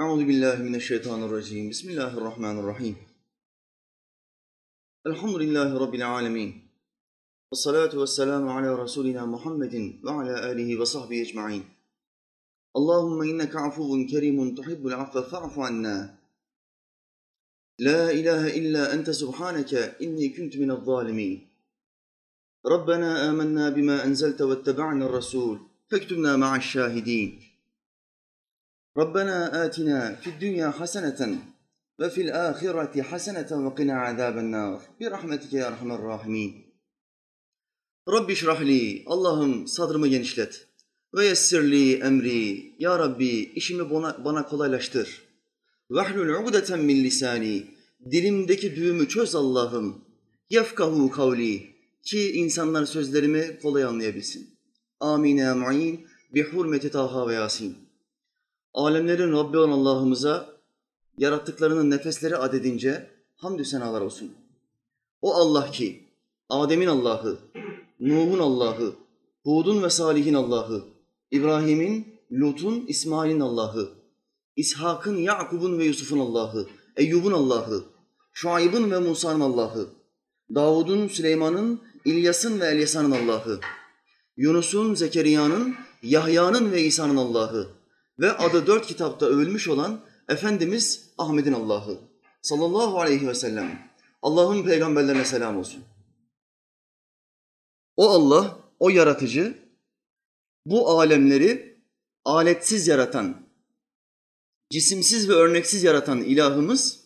أعوذ بالله من الشيطان الرجيم. بسم الله الرحمن الرحيم. الحمد لله رب العالمين. والصلاة والسلام على رسولنا محمد وعلى آله وصحبه أجمعين. اللهم إنك عفو كريم تحب العفو فاعف عنا. لا إله إلا أنت سبحانك إني كنت من الظالمين. ربنا آمنا بما أنزلت واتبعنا الرسول فاكتبنا مع الشاهدين. Rabbena atina fid dünya haseneten ve fil ahireti haseneten ve qina azaben nar. Bir rahmetike ya rahmer rahimin. Rabbi şrahli, Allah'ım genişlet. Ve yessirli emri, Ya Rabbi işimi bana, bana kolaylaştır. Vehlül ugdeten min lisani, dilimdeki düğümü çöz Allah'ım. Yefkahu kavli, ki insanlar sözlerimi kolay anlayabilsin. Amin ya mu'in, bi hurmeti taha ve yasin. Alemlerin Rabbi olan Allah'ımıza yarattıklarının nefesleri adedince hamdü senalar olsun. O Allah ki Adem'in Allah'ı, Nuh'un Allah'ı, Hud'un ve Salih'in Allah'ı, İbrahim'in, Lut'un, İsmail'in Allah'ı, İshak'ın, Yakub'un ve Yusuf'un Allah'ı, Eyyub'un Allah'ı, Şuayb'ın ve Musa'nın Allah'ı, Davud'un, Süleyman'ın, İlyas'ın ve Elyasa'nın Allah'ı, Yunus'un, Zekeriya'nın, Yahya'nın ve İsa'nın Allah'ı ve adı dört kitapta övülmüş olan Efendimiz Ahmet'in Allah'ı sallallahu aleyhi ve sellem. Allah'ın peygamberlerine selam olsun. O Allah, o yaratıcı, bu alemleri aletsiz yaratan, cisimsiz ve örneksiz yaratan ilahımız,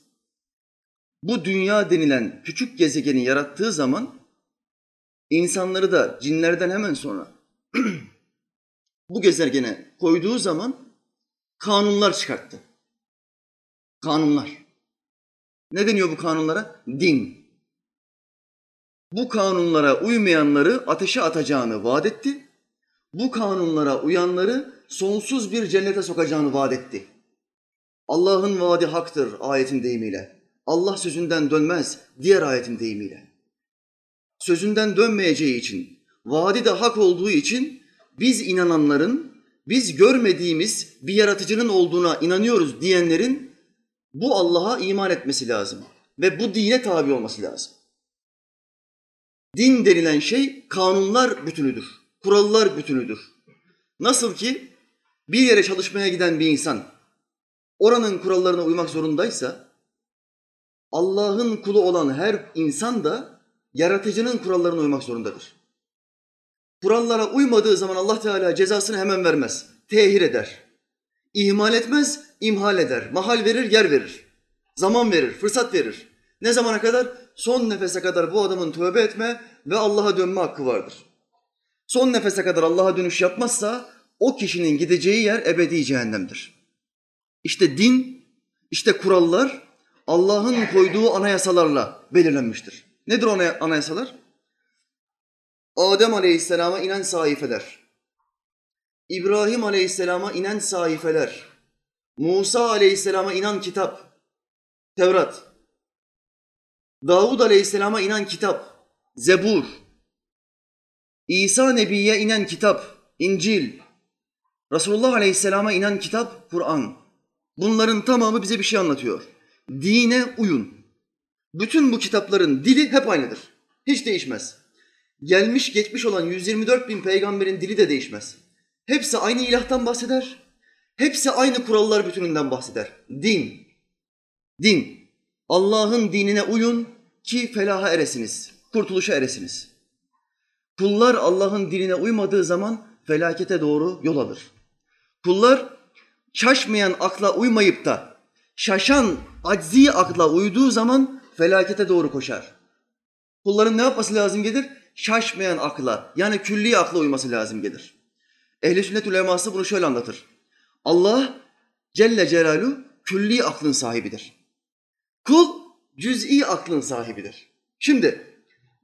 bu dünya denilen küçük gezegeni yarattığı zaman, insanları da cinlerden hemen sonra bu gezegene koyduğu zaman kanunlar çıkarttı. Kanunlar. Ne deniyor bu kanunlara? Din. Bu kanunlara uymayanları ateşe atacağını vaat etti. Bu kanunlara uyanları sonsuz bir cennete sokacağını vaat etti. Allah'ın vaadi haktır ayetin deyimiyle. Allah sözünden dönmez diğer ayetin deyimiyle. Sözünden dönmeyeceği için, vaadi de hak olduğu için biz inananların, biz görmediğimiz bir yaratıcının olduğuna inanıyoruz diyenlerin bu Allah'a iman etmesi lazım ve bu dine tabi olması lazım. Din denilen şey kanunlar bütünüdür, kurallar bütünüdür. Nasıl ki bir yere çalışmaya giden bir insan oranın kurallarına uymak zorundaysa Allah'ın kulu olan her insan da yaratıcının kurallarına uymak zorundadır. Kurallara uymadığı zaman Allah Teala cezasını hemen vermez. Tehir eder. İhmal etmez, imhal eder. Mahal verir, yer verir. Zaman verir, fırsat verir. Ne zamana kadar? Son nefese kadar bu adamın tövbe etme ve Allah'a dönme hakkı vardır. Son nefese kadar Allah'a dönüş yapmazsa o kişinin gideceği yer ebedi cehennemdir. İşte din, işte kurallar Allah'ın koyduğu anayasalarla belirlenmiştir. Nedir o anayasalar? Adem Aleyhisselam'a inen sahifeler, İbrahim Aleyhisselam'a inen sahifeler, Musa Aleyhisselam'a inen kitap, Tevrat, Davud Aleyhisselam'a inen kitap, Zebur, İsa Nebi'ye inen kitap, İncil, Resulullah Aleyhisselam'a inen kitap, Kur'an. Bunların tamamı bize bir şey anlatıyor. Dine uyun. Bütün bu kitapların dili hep aynıdır. Hiç değişmez. Gelmiş geçmiş olan 124 bin peygamberin dili de değişmez. Hepsi aynı ilahtan bahseder. Hepsi aynı kurallar bütününden bahseder. Din. Din. Allah'ın dinine uyun ki felaha eresiniz, kurtuluşa eresiniz. Kullar Allah'ın dinine uymadığı zaman felakete doğru yol alır. Kullar şaşmayan akla uymayıp da şaşan aczi akla uyduğu zaman felakete doğru koşar. Kulların ne yapması lazım gelir? Şaşmayan akla yani külli akla uyması lazım gelir. Ehli sünnet uleması bunu şöyle anlatır. Allah Celle Celaluhu külli aklın sahibidir. Kul cüz'i aklın sahibidir. Şimdi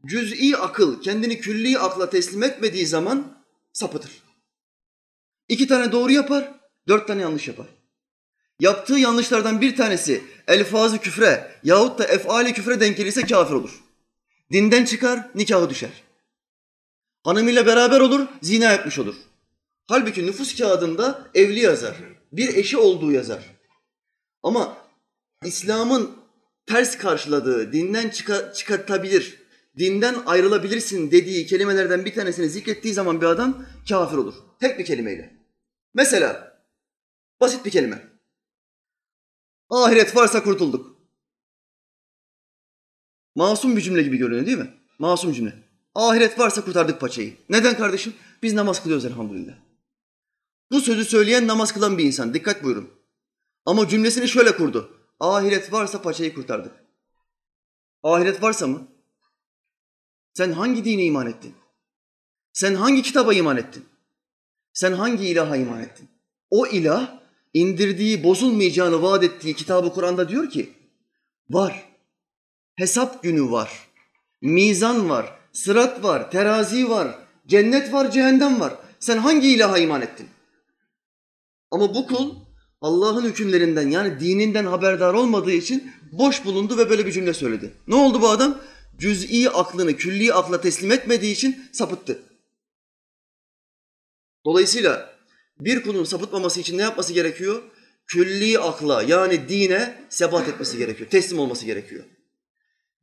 cüz'i akıl kendini külli akla teslim etmediği zaman sapıtır. İki tane doğru yapar, dört tane yanlış yapar. Yaptığı yanlışlardan bir tanesi elfazı küfre yahut da efali küfre denk gelirse kafir olur. Dinden çıkar, nikahı düşer. Hanımıyla beraber olur, zina etmiş olur. Halbuki nüfus kağıdında evli yazar. Bir eşi olduğu yazar. Ama İslam'ın ters karşıladığı, dinden çıka, çıkartabilir, dinden ayrılabilirsin dediği kelimelerden bir tanesini zikrettiği zaman bir adam kafir olur. Tek bir kelimeyle. Mesela basit bir kelime. Ahiret varsa kurtulduk. Masum bir cümle gibi görünüyor değil mi? Masum cümle. Ahiret varsa kurtardık paçayı. Neden kardeşim? Biz namaz kılıyoruz elhamdülillah. Bu sözü söyleyen namaz kılan bir insan. Dikkat buyurun. Ama cümlesini şöyle kurdu. Ahiret varsa paçayı kurtardık. Ahiret varsa mı? Sen hangi dine iman ettin? Sen hangi kitaba iman ettin? Sen hangi ilaha iman ettin? O ilah indirdiği, bozulmayacağını vaat ettiği kitabı Kur'an'da diyor ki, var. Hesap günü var. Mizan var. Sırat var. Terazi var. Cennet var, cehennem var. Sen hangi ilaha iman ettin? Ama bu kul Allah'ın hükümlerinden yani dininden haberdar olmadığı için boş bulundu ve böyle bir cümle söyledi. Ne oldu bu adam? Cüz'i aklını külli akla teslim etmediği için sapıttı. Dolayısıyla bir kulun sapıtmaması için ne yapması gerekiyor? Külli akla yani dine sebat etmesi gerekiyor, teslim olması gerekiyor.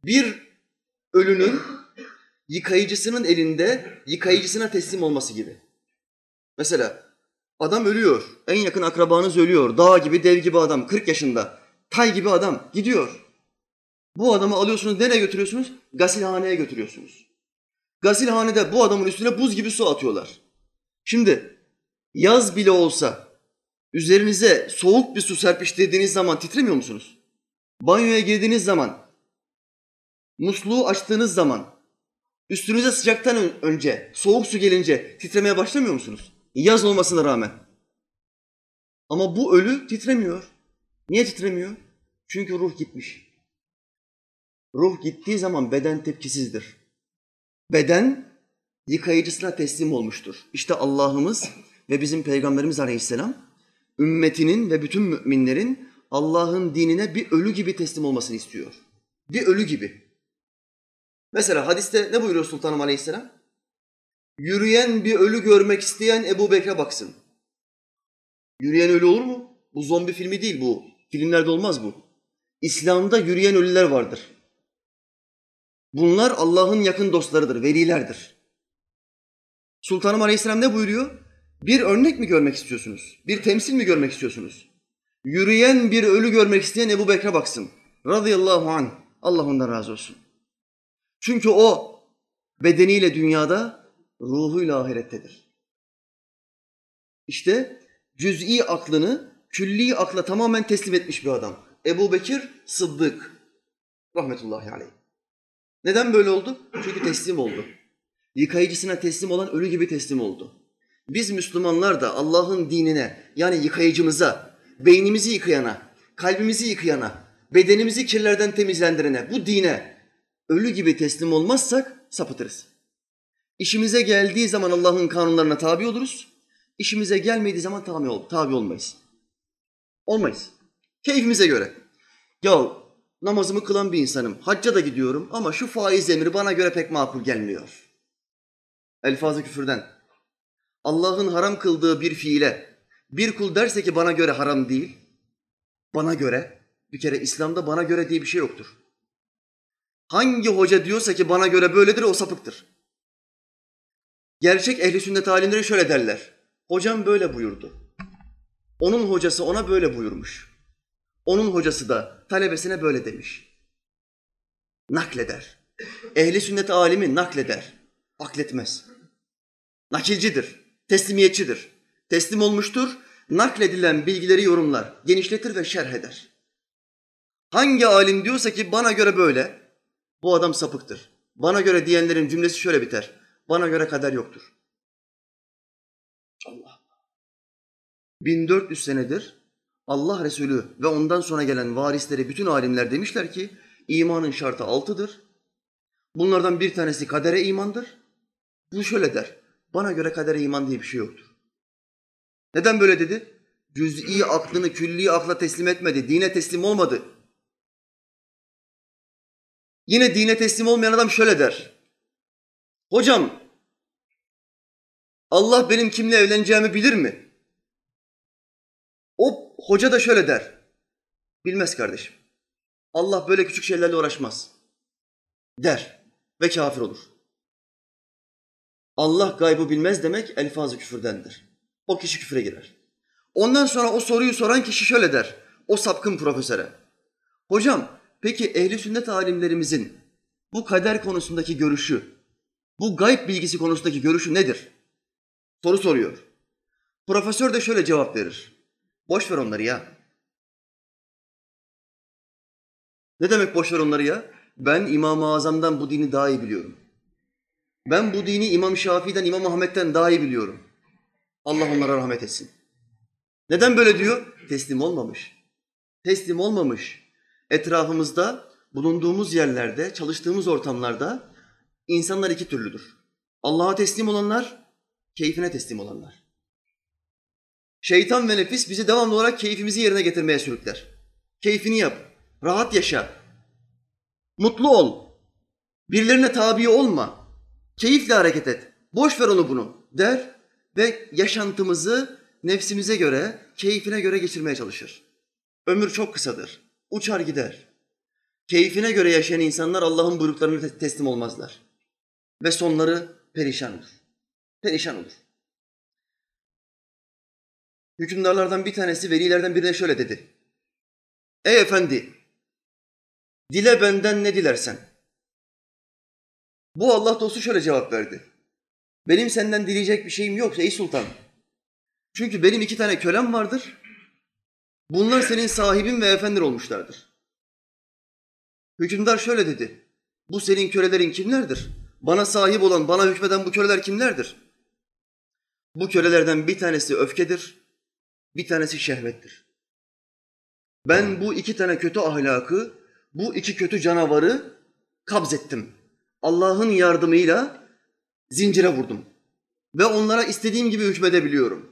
Bir ölünün yıkayıcısının elinde yıkayıcısına teslim olması gibi. Mesela adam ölüyor, en yakın akrabanız ölüyor, dağ gibi dev gibi adam, 40 yaşında, tay gibi adam gidiyor. Bu adamı alıyorsunuz, nereye götürüyorsunuz? Gasilhaneye götürüyorsunuz. Gasilhanede bu adamın üstüne buz gibi su atıyorlar. Şimdi yaz bile olsa üzerinize soğuk bir su serpiştirdiğiniz zaman titremiyor musunuz? Banyoya girdiğiniz zaman, musluğu açtığınız zaman, üstünüze sıcaktan önce, soğuk su gelince titremeye başlamıyor musunuz? Yaz olmasına rağmen. Ama bu ölü titremiyor. Niye titremiyor? Çünkü ruh gitmiş. Ruh gittiği zaman beden tepkisizdir. Beden yıkayıcısına teslim olmuştur. İşte Allah'ımız ve bizim Peygamberimiz Aleyhisselam ümmetinin ve bütün müminlerin Allah'ın dinine bir ölü gibi teslim olmasını istiyor. Bir ölü gibi. Mesela hadiste ne buyuruyor Sultanım Aleyhisselam? Yürüyen bir ölü görmek isteyen Ebu Bekir'e baksın. Yürüyen ölü olur mu? Bu zombi filmi değil bu. Filmlerde olmaz bu. İslam'da yürüyen ölüler vardır. Bunlar Allah'ın yakın dostlarıdır, velilerdir. Sultanım Aleyhisselam ne buyuruyor? Bir örnek mi görmek istiyorsunuz? Bir temsil mi görmek istiyorsunuz? Yürüyen bir ölü görmek isteyen Ebu Bekir'e baksın. Radıyallahu anh. Allah ondan razı olsun. Çünkü o bedeniyle dünyada, ruhuyla ahirettedir. İşte cüz'i aklını külli akla tamamen teslim etmiş bir adam. Ebu Bekir Sıddık. Rahmetullahi aleyh. Neden böyle oldu? Çünkü teslim oldu. Yıkayıcısına teslim olan ölü gibi teslim oldu. Biz Müslümanlar da Allah'ın dinine yani yıkayıcımıza, beynimizi yıkayana, kalbimizi yıkayana, bedenimizi kirlerden temizlendirene, bu dine ölü gibi teslim olmazsak sapıtırız. İşimize geldiği zaman Allah'ın kanunlarına tabi oluruz. İşimize gelmediği zaman tabi, ol, tabi olmayız. Olmayız. Keyfimize göre. Ya namazımı kılan bir insanım. Hacca da gidiyorum ama şu faiz emri bana göre pek makul gelmiyor. Elfazı küfürden. Allah'ın haram kıldığı bir fiile bir kul derse ki bana göre haram değil, bana göre, bir kere İslam'da bana göre diye bir şey yoktur. Hangi hoca diyorsa ki bana göre böyledir o sapıktır. Gerçek ehli sünnet alimleri şöyle derler. Hocam böyle buyurdu. Onun hocası ona böyle buyurmuş. Onun hocası da talebesine böyle demiş. Nakleder. Ehli sünnet alimi nakleder. Akletmez. Nakilcidir, teslimiyetçidir. Teslim olmuştur, nakledilen bilgileri yorumlar, genişletir ve şerh eder. Hangi alim diyorsa ki bana göre böyle, bu adam sapıktır. Bana göre diyenlerin cümlesi şöyle biter. Bana göre kader yoktur. Allah. 1400 senedir Allah Resulü ve ondan sonra gelen varisleri bütün alimler demişler ki imanın şartı altıdır. Bunlardan bir tanesi kadere imandır. Bu şöyle der. Bana göre kadere iman diye bir şey yoktur. Neden böyle dedi? Cüz'i aklını külli akla teslim etmedi. Dine teslim olmadı. Yine dine teslim olmayan adam şöyle der. Hocam Allah benim kimle evleneceğimi bilir mi? O hoca da şöyle der. Bilmez kardeşim. Allah böyle küçük şeylerle uğraşmaz. Der ve kafir olur. Allah gaybı bilmez demek elfazı küfürdendir. O kişi küfre girer. Ondan sonra o soruyu soran kişi şöyle der. O sapkın profesöre. Hocam peki ehli sünnet alimlerimizin bu kader konusundaki görüşü, bu gayb bilgisi konusundaki görüşü nedir? Soru soruyor. Profesör de şöyle cevap verir. Boş ver onları ya. Ne demek boş ver onları ya? Ben İmam-ı Azam'dan bu dini daha iyi biliyorum. Ben bu dini İmam Şafii'den, İmam Ahmet'ten daha iyi biliyorum. Allah onlara rahmet etsin. Neden böyle diyor? Teslim olmamış. Teslim olmamış. Etrafımızda, bulunduğumuz yerlerde, çalıştığımız ortamlarda insanlar iki türlüdür. Allah'a teslim olanlar, keyfine teslim olanlar. Şeytan ve nefis bizi devamlı olarak keyfimizi yerine getirmeye sürükler. Keyfini yap, rahat yaşa, mutlu ol, birilerine tabi olma, keyifle hareket et, boş ver onu bunu der ve yaşantımızı nefsimize göre, keyfine göre geçirmeye çalışır. Ömür çok kısadır, uçar gider. Keyfine göre yaşayan insanlar Allah'ın buyruklarına teslim olmazlar. Ve sonları perişan olur. Perişan olur. Hükümdarlardan bir tanesi velilerden birine şöyle dedi. Ey efendi, dile benden ne dilersen. Bu Allah dostu şöyle cevap verdi. Benim senden dileyecek bir şeyim yok ey sultan. Çünkü benim iki tane kölem vardır. Bunlar senin sahibin ve efendin olmuşlardır. Hükümdar şöyle dedi. Bu senin kölelerin kimlerdir? Bana sahip olan, bana hükmeden bu köleler kimlerdir? Bu kölelerden bir tanesi öfkedir, bir tanesi şehvettir. Ben bu iki tane kötü ahlakı, bu iki kötü canavarı kabzettim. Allah'ın yardımıyla zincire vurdum. Ve onlara istediğim gibi hükmedebiliyorum.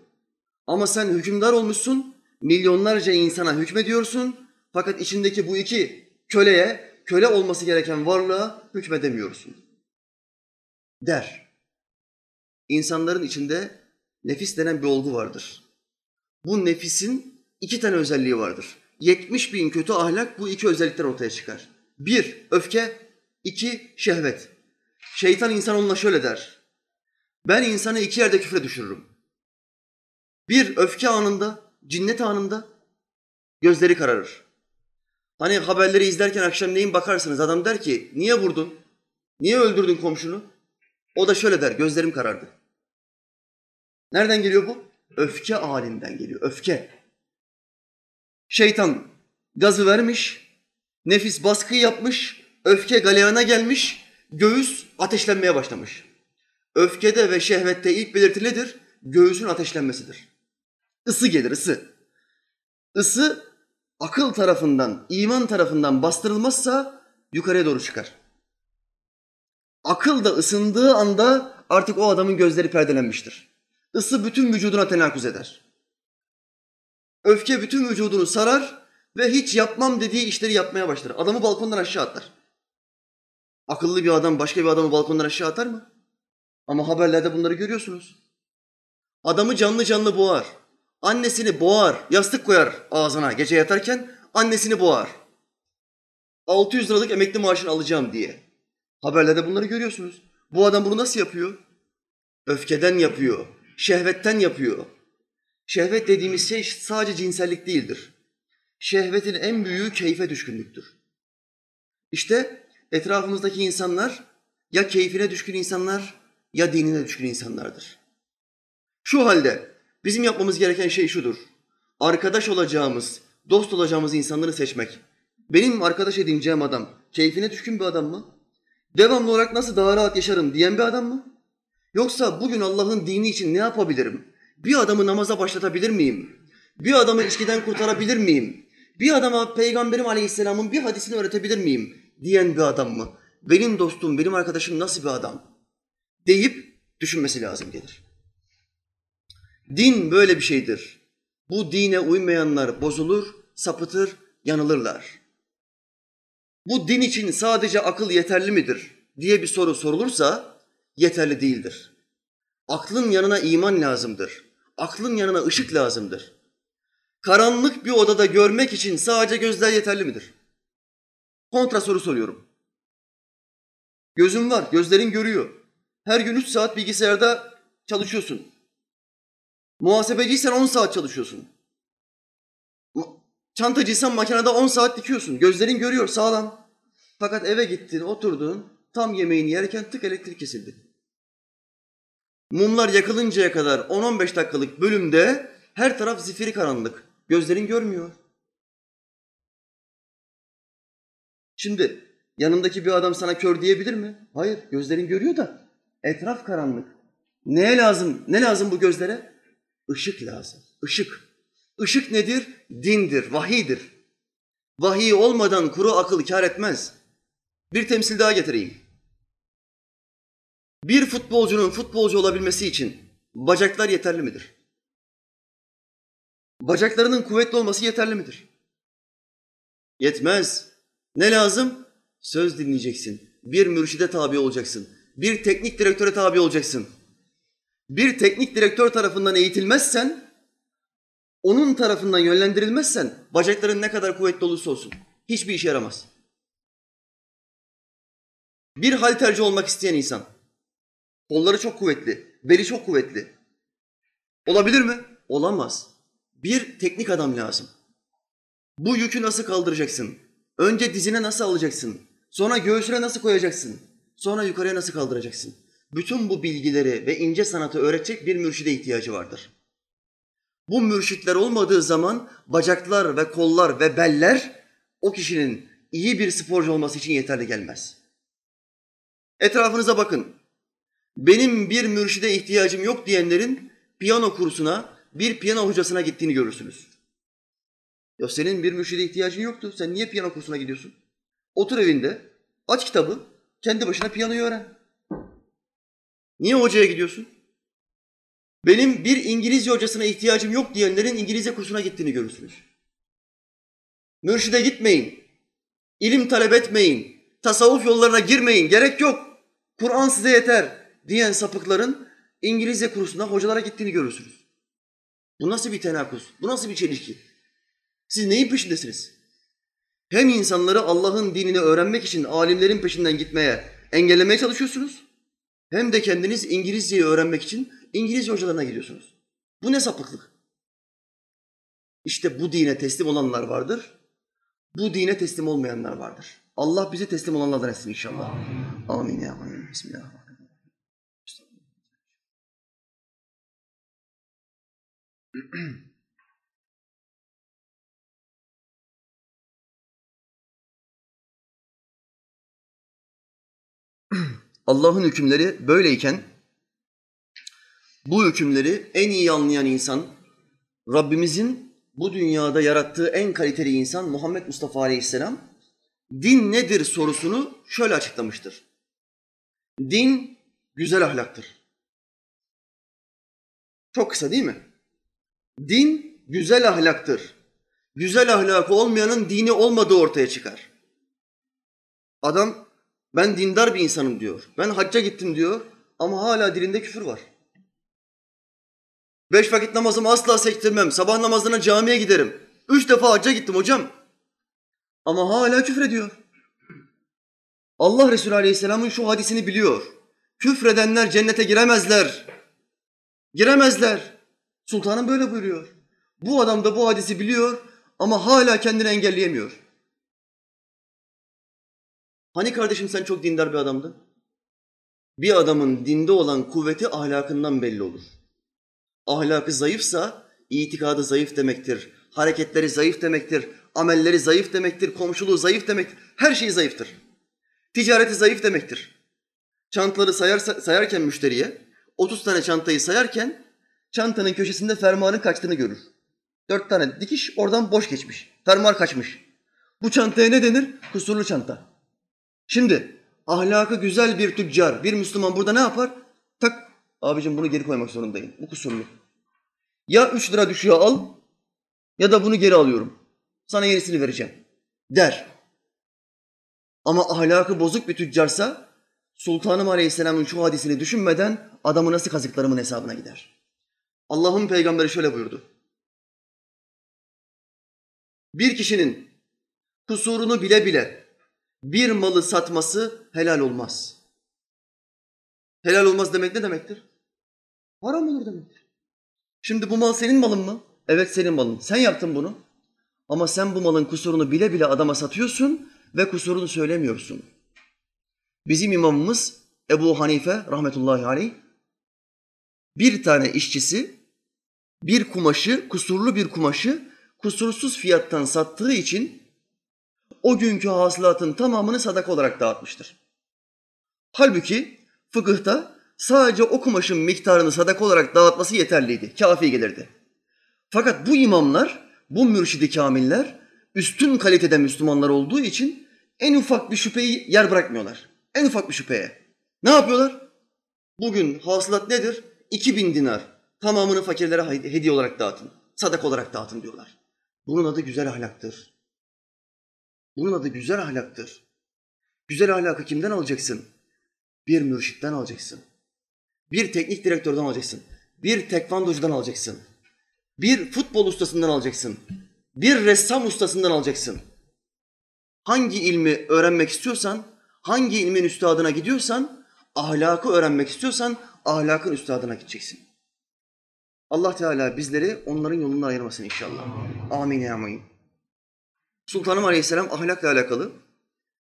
Ama sen hükümdar olmuşsun, milyonlarca insana hükmediyorsun. Fakat içindeki bu iki köleye, köle olması gereken varlığa hükmedemiyorsun. Der. İnsanların içinde nefis denen bir olgu vardır. Bu nefisin iki tane özelliği vardır. 70 bin kötü ahlak bu iki özellikten ortaya çıkar. Bir, öfke. iki şehvet. Şeytan insan onunla şöyle der. Ben insanı iki yerde küfre düşürürüm. Bir, öfke anında, cinnet anında gözleri kararır. Hani haberleri izlerken akşamleyin bakarsınız adam der ki niye vurdun? Niye öldürdün komşunu? O da şöyle der gözlerim karardı. Nereden geliyor bu? Öfke halinden geliyor. Öfke. Şeytan gazı vermiş, nefis baskı yapmış, öfke galeyana gelmiş, göğüs ateşlenmeye başlamış. Öfkede ve şehvette ilk belirti nedir? Göğüsün ateşlenmesidir. Isı gelir, ısı. Isı akıl tarafından, iman tarafından bastırılmazsa yukarıya doğru çıkar. Akıl da ısındığı anda artık o adamın gözleri perdelenmiştir. Isı bütün vücuduna tenakuz eder. Öfke bütün vücudunu sarar ve hiç yapmam dediği işleri yapmaya başlar. Adamı balkondan aşağı atar. Akıllı bir adam başka bir adamı balkondan aşağı atar mı? Ama haberlerde bunları görüyorsunuz. Adamı canlı canlı boğar. Annesini boğar, yastık koyar ağzına gece yatarken annesini boğar. 600 liralık emekli maaşını alacağım diye. Haberlerde bunları görüyorsunuz. Bu adam bunu nasıl yapıyor? Öfkeden yapıyor, şehvetten yapıyor. Şehvet dediğimiz şey sadece cinsellik değildir. Şehvetin en büyüğü keyfe düşkünlüktür. İşte etrafımızdaki insanlar ya keyfine düşkün insanlar ya dinine düşkün insanlardır. Şu halde bizim yapmamız gereken şey şudur. Arkadaş olacağımız, dost olacağımız insanları seçmek. Benim arkadaş edineceğim adam keyfine düşkün bir adam mı? Devamlı olarak nasıl daha rahat yaşarım diyen bir adam mı? Yoksa bugün Allah'ın dini için ne yapabilirim? Bir adamı namaza başlatabilir miyim? Bir adamı içkiden kurtarabilir miyim? Bir adama Peygamberim Aleyhisselam'ın bir hadisini öğretebilir miyim? Diyen bir adam mı? Benim dostum, benim arkadaşım nasıl bir adam? Deyip düşünmesi lazım gelir. Din böyle bir şeydir. Bu dine uymayanlar bozulur, sapıtır, yanılırlar. Bu din için sadece akıl yeterli midir diye bir soru sorulursa yeterli değildir. Aklın yanına iman lazımdır. Aklın yanına ışık lazımdır. Karanlık bir odada görmek için sadece gözler yeterli midir? Kontra soru soruyorum. Gözün var, gözlerin görüyor. Her gün 3 saat bilgisayarda çalışıyorsun. Muhasebeciysen 10 saat çalışıyorsun. Çantacıysan makinede 10 saat dikiyorsun. Gözlerin görüyor sağlam. Fakat eve gittin, oturdun, tam yemeğini yerken tık elektrik kesildi. Mumlar yakılıncaya kadar 10-15 dakikalık bölümde her taraf zifiri karanlık. Gözlerin görmüyor. Şimdi yanındaki bir adam sana kör diyebilir mi? Hayır, gözlerin görüyor da etraf karanlık. Neye lazım? Ne lazım bu gözlere? Işık lazım. Işık. Işık nedir? Dindir, vahidir. Vahiy olmadan kuru akıl kar etmez. Bir temsil daha getireyim. Bir futbolcunun futbolcu olabilmesi için bacaklar yeterli midir? Bacaklarının kuvvetli olması yeterli midir? Yetmez. Ne lazım? Söz dinleyeceksin. Bir mürşide tabi olacaksın. Bir teknik direktöre tabi olacaksın. Bir teknik direktör tarafından eğitilmezsen, onun tarafından yönlendirilmezsen bacakların ne kadar kuvvetli olursa olsun hiçbir işe yaramaz. Bir halterci olmak isteyen insan, kolları çok kuvvetli, beli çok kuvvetli. Olabilir mi? Olamaz. Bir teknik adam lazım. Bu yükü nasıl kaldıracaksın? Önce dizine nasıl alacaksın? Sonra göğsüne nasıl koyacaksın? Sonra yukarıya nasıl kaldıracaksın? Bütün bu bilgileri ve ince sanatı öğretecek bir mürşide ihtiyacı vardır. Bu mürşitler olmadığı zaman bacaklar ve kollar ve beller o kişinin iyi bir sporcu olması için yeterli gelmez. Etrafınıza bakın. Benim bir mürşide ihtiyacım yok diyenlerin piyano kursuna, bir piyano hocasına gittiğini görürsünüz. Ya senin bir mürşide ihtiyacın yoktu. Sen niye piyano kursuna gidiyorsun? Otur evinde, aç kitabı, kendi başına piyanoyu öğren. Niye hocaya gidiyorsun? Benim bir İngilizce hocasına ihtiyacım yok diyenlerin İngilizce kursuna gittiğini görürsünüz. Mürşide gitmeyin. İlim talep etmeyin. Tasavvuf yollarına girmeyin. Gerek yok. Kur'an size yeter diyen sapıkların İngilizce kursuna hocalara gittiğini görürsünüz. Bu nasıl bir tenakuz? Bu nasıl bir çelişki? Siz neyin peşindesiniz? Hem insanları Allah'ın dinini öğrenmek için alimlerin peşinden gitmeye engellemeye çalışıyorsunuz. Hem de kendiniz İngilizceyi öğrenmek için İngilizce hocalarına gidiyorsunuz. Bu ne sapıklık? İşte bu dine teslim olanlar vardır. Bu dine teslim olmayanlar vardır. Allah bizi teslim olanlardan etsin inşallah. Amin, ya Amin. Bismillahirrahmanirrahim. Allah'ın hükümleri böyleyken bu hükümleri en iyi anlayan insan Rabbimizin bu dünyada yarattığı en kaliteli insan Muhammed Mustafa Aleyhisselam din nedir sorusunu şöyle açıklamıştır. Din güzel ahlaktır. Çok kısa değil mi? Din güzel ahlaktır. Güzel ahlakı olmayanın dini olmadığı ortaya çıkar. Adam ben dindar bir insanım diyor. Ben hacca gittim diyor ama hala dilinde küfür var. Beş vakit namazımı asla sektirmem. Sabah namazına camiye giderim. Üç defa hacca gittim hocam. Ama hala küfür ediyor. Allah Resulü Aleyhisselam'ın şu hadisini biliyor. Küfredenler cennete giremezler. Giremezler. Sultanım böyle buyuruyor. Bu adam da bu hadisi biliyor ama hala kendini engelleyemiyor. Hani kardeşim sen çok dindar bir adamdın? Bir adamın dinde olan kuvveti ahlakından belli olur. Ahlakı zayıfsa itikadı zayıf demektir. Hareketleri zayıf demektir. Amelleri zayıf demektir. Komşuluğu zayıf demektir. Her şey zayıftır. Ticareti zayıf demektir. Çantaları sayar, sayarken müşteriye 30 tane çantayı sayarken çantanın köşesinde fermuarın kaçtığını görür. Dört tane dikiş oradan boş geçmiş. Fermuar kaçmış. Bu çantaya ne denir? Kusurlu çanta. Şimdi ahlakı güzel bir tüccar, bir Müslüman burada ne yapar? Tak abicim bunu geri koymak zorundayım. Bu kusurlu. Ya üç lira düşüyor al ya da bunu geri alıyorum. Sana yenisini vereceğim der. Ama ahlakı bozuk bir tüccarsa Sultanım Aleyhisselam'ın şu hadisini düşünmeden adamı nasıl kazıklarımın hesabına gider. Allah'ın peygamberi şöyle buyurdu. Bir kişinin kusurunu bile bile bir malı satması helal olmaz. Helal olmaz demek ne demektir? Haram olur demektir. Şimdi bu mal senin malın mı? Evet senin malın. Sen yaptın bunu. Ama sen bu malın kusurunu bile bile adama satıyorsun ve kusurunu söylemiyorsun. Bizim imamımız Ebu Hanife rahmetullahi aleyh bir tane işçisi bir kumaşı, kusurlu bir kumaşı kusursuz fiyattan sattığı için o günkü hasılatın tamamını sadaka olarak dağıtmıştır. Halbuki fıkıhta sadece o kumaşın miktarını sadaka olarak dağıtması yeterliydi, kafi gelirdi. Fakat bu imamlar, bu mürşidi kamiller üstün kalitede Müslümanlar olduğu için en ufak bir şüpheyi yer bırakmıyorlar. En ufak bir şüpheye. Ne yapıyorlar? Bugün hasılat nedir? 2000 dinar. Tamamını fakirlere hediye olarak dağıtın. Sadak olarak dağıtın diyorlar. Bunun adı güzel ahlaktır. Bunun adı güzel ahlaktır. Güzel ahlakı kimden alacaksın? Bir mürşitten alacaksın. Bir teknik direktörden alacaksın. Bir tekvandocudan alacaksın. Bir futbol ustasından alacaksın. Bir ressam ustasından alacaksın. Hangi ilmi öğrenmek istiyorsan, hangi ilmin üstadına gidiyorsan, ahlakı öğrenmek istiyorsan ahlakın üstadına gideceksin. Allah Teala bizleri onların yolundan ayırmasın inşallah. Amin ya amin. Sultanım Aleyhisselam ahlakla alakalı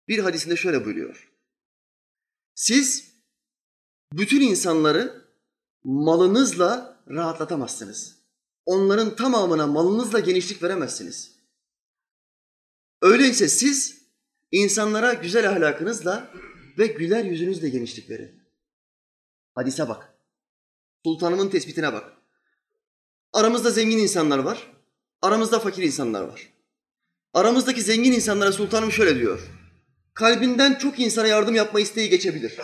bir hadisinde şöyle buyuruyor. Siz bütün insanları malınızla rahatlatamazsınız. Onların tamamına malınızla genişlik veremezsiniz. Öyleyse siz insanlara güzel ahlakınızla ve güler yüzünüzle genişlik verin. Hadise bak. Sultanımın tespitine bak. Aramızda zengin insanlar var. Aramızda fakir insanlar var. Aramızdaki zengin insanlara sultanım şöyle diyor. Kalbinden çok insana yardım yapma isteği geçebilir.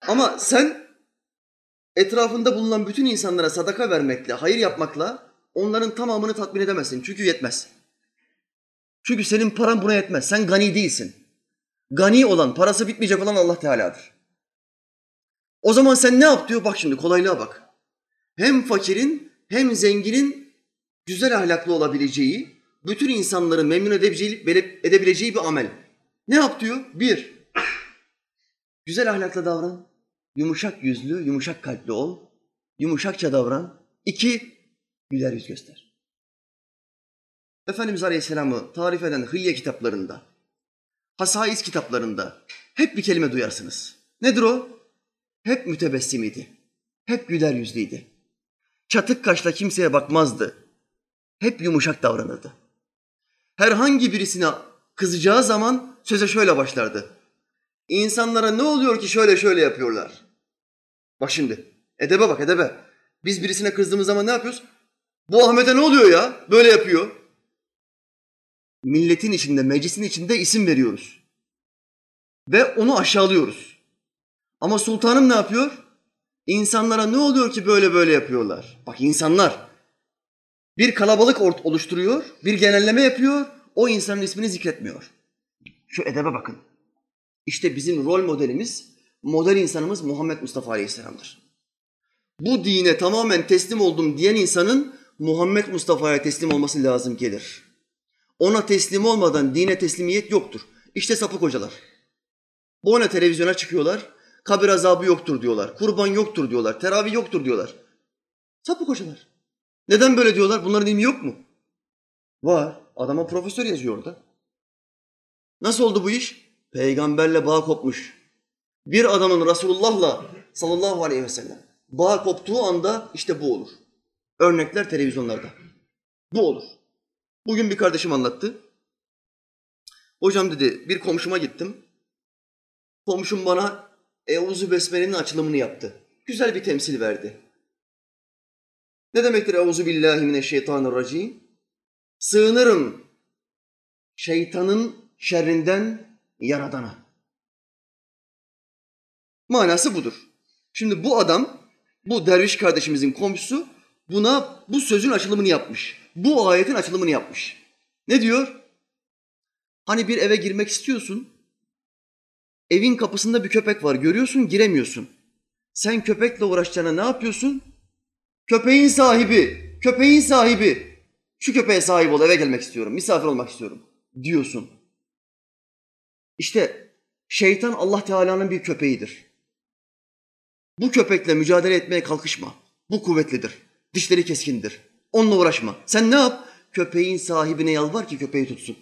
Ama sen etrafında bulunan bütün insanlara sadaka vermekle, hayır yapmakla onların tamamını tatmin edemezsin. Çünkü yetmez. Çünkü senin paran buna yetmez. Sen gani değilsin. Gani olan, parası bitmeyecek olan Allah Teala'dır. O zaman sen ne yap diyor? Bak şimdi kolaylığa bak. Hem fakirin hem zenginin güzel ahlaklı olabileceği, bütün insanları memnun edebileceği, bir amel. Ne yap diyor? Bir, güzel ahlakla davran. Yumuşak yüzlü, yumuşak kalpli ol. Yumuşakça davran. İki, güler yüz göster. Efendimiz Aleyhisselam'ı tarif eden hıyye kitaplarında, hasais kitaplarında hep bir kelime duyarsınız. Nedir o? Hep mütebessimiydi. Hep güler yüzlüydü. Çatık kaşla kimseye bakmazdı. Hep yumuşak davranırdı. Herhangi birisine kızacağı zaman söze şöyle başlardı. İnsanlara ne oluyor ki şöyle şöyle yapıyorlar? Bak şimdi, edebe bak edebe. Biz birisine kızdığımız zaman ne yapıyoruz? Bu Ahmet'e ne oluyor ya? Böyle yapıyor. Milletin içinde, meclisin içinde isim veriyoruz. Ve onu aşağılıyoruz. Ama sultanım ne yapıyor? İnsanlara ne oluyor ki böyle böyle yapıyorlar? Bak insanlar bir kalabalık oluşturuyor, bir genelleme yapıyor, o insanın ismini zikretmiyor. Şu edebe bakın. İşte bizim rol modelimiz, model insanımız Muhammed Mustafa Aleyhisselam'dır. Bu dine tamamen teslim oldum diyen insanın Muhammed Mustafa'ya teslim olması lazım gelir. Ona teslim olmadan dine teslimiyet yoktur. İşte sapık hocalar. Bu ona televizyona çıkıyorlar, kabir azabı yoktur diyorlar, kurban yoktur diyorlar, teravih yoktur diyorlar. Sapık hocalar. Neden böyle diyorlar? Bunların ilmi yok mu? Var. Adama profesör yazıyor orada. Nasıl oldu bu iş? Peygamberle bağ kopmuş. Bir adamın Resulullah'la sallallahu aleyhi ve sellem bağ koptuğu anda işte bu olur. Örnekler televizyonlarda. Bu olur. Bugün bir kardeşim anlattı. Hocam dedi bir komşuma gittim. Komşum bana Euzu Besmele'nin açılımını yaptı. Güzel bir temsil verdi. Ne demektir Euzu billahi mineşşeytanirracim? Sığınırım şeytanın şerrinden yaradana. Manası budur. Şimdi bu adam, bu derviş kardeşimizin komşusu buna bu sözün açılımını yapmış. Bu ayetin açılımını yapmış. Ne diyor? Hani bir eve girmek istiyorsun. Evin kapısında bir köpek var. Görüyorsun, giremiyorsun. Sen köpekle uğraşacağına ne yapıyorsun? Köpeğin sahibi, köpeğin sahibi. Şu köpeğe sahip ol, eve gelmek istiyorum, misafir olmak istiyorum diyorsun. İşte şeytan Allah Teala'nın bir köpeğidir. Bu köpekle mücadele etmeye kalkışma. Bu kuvvetlidir. Dişleri keskindir. Onunla uğraşma. Sen ne yap? Köpeğin sahibine yalvar ki köpeği tutsun.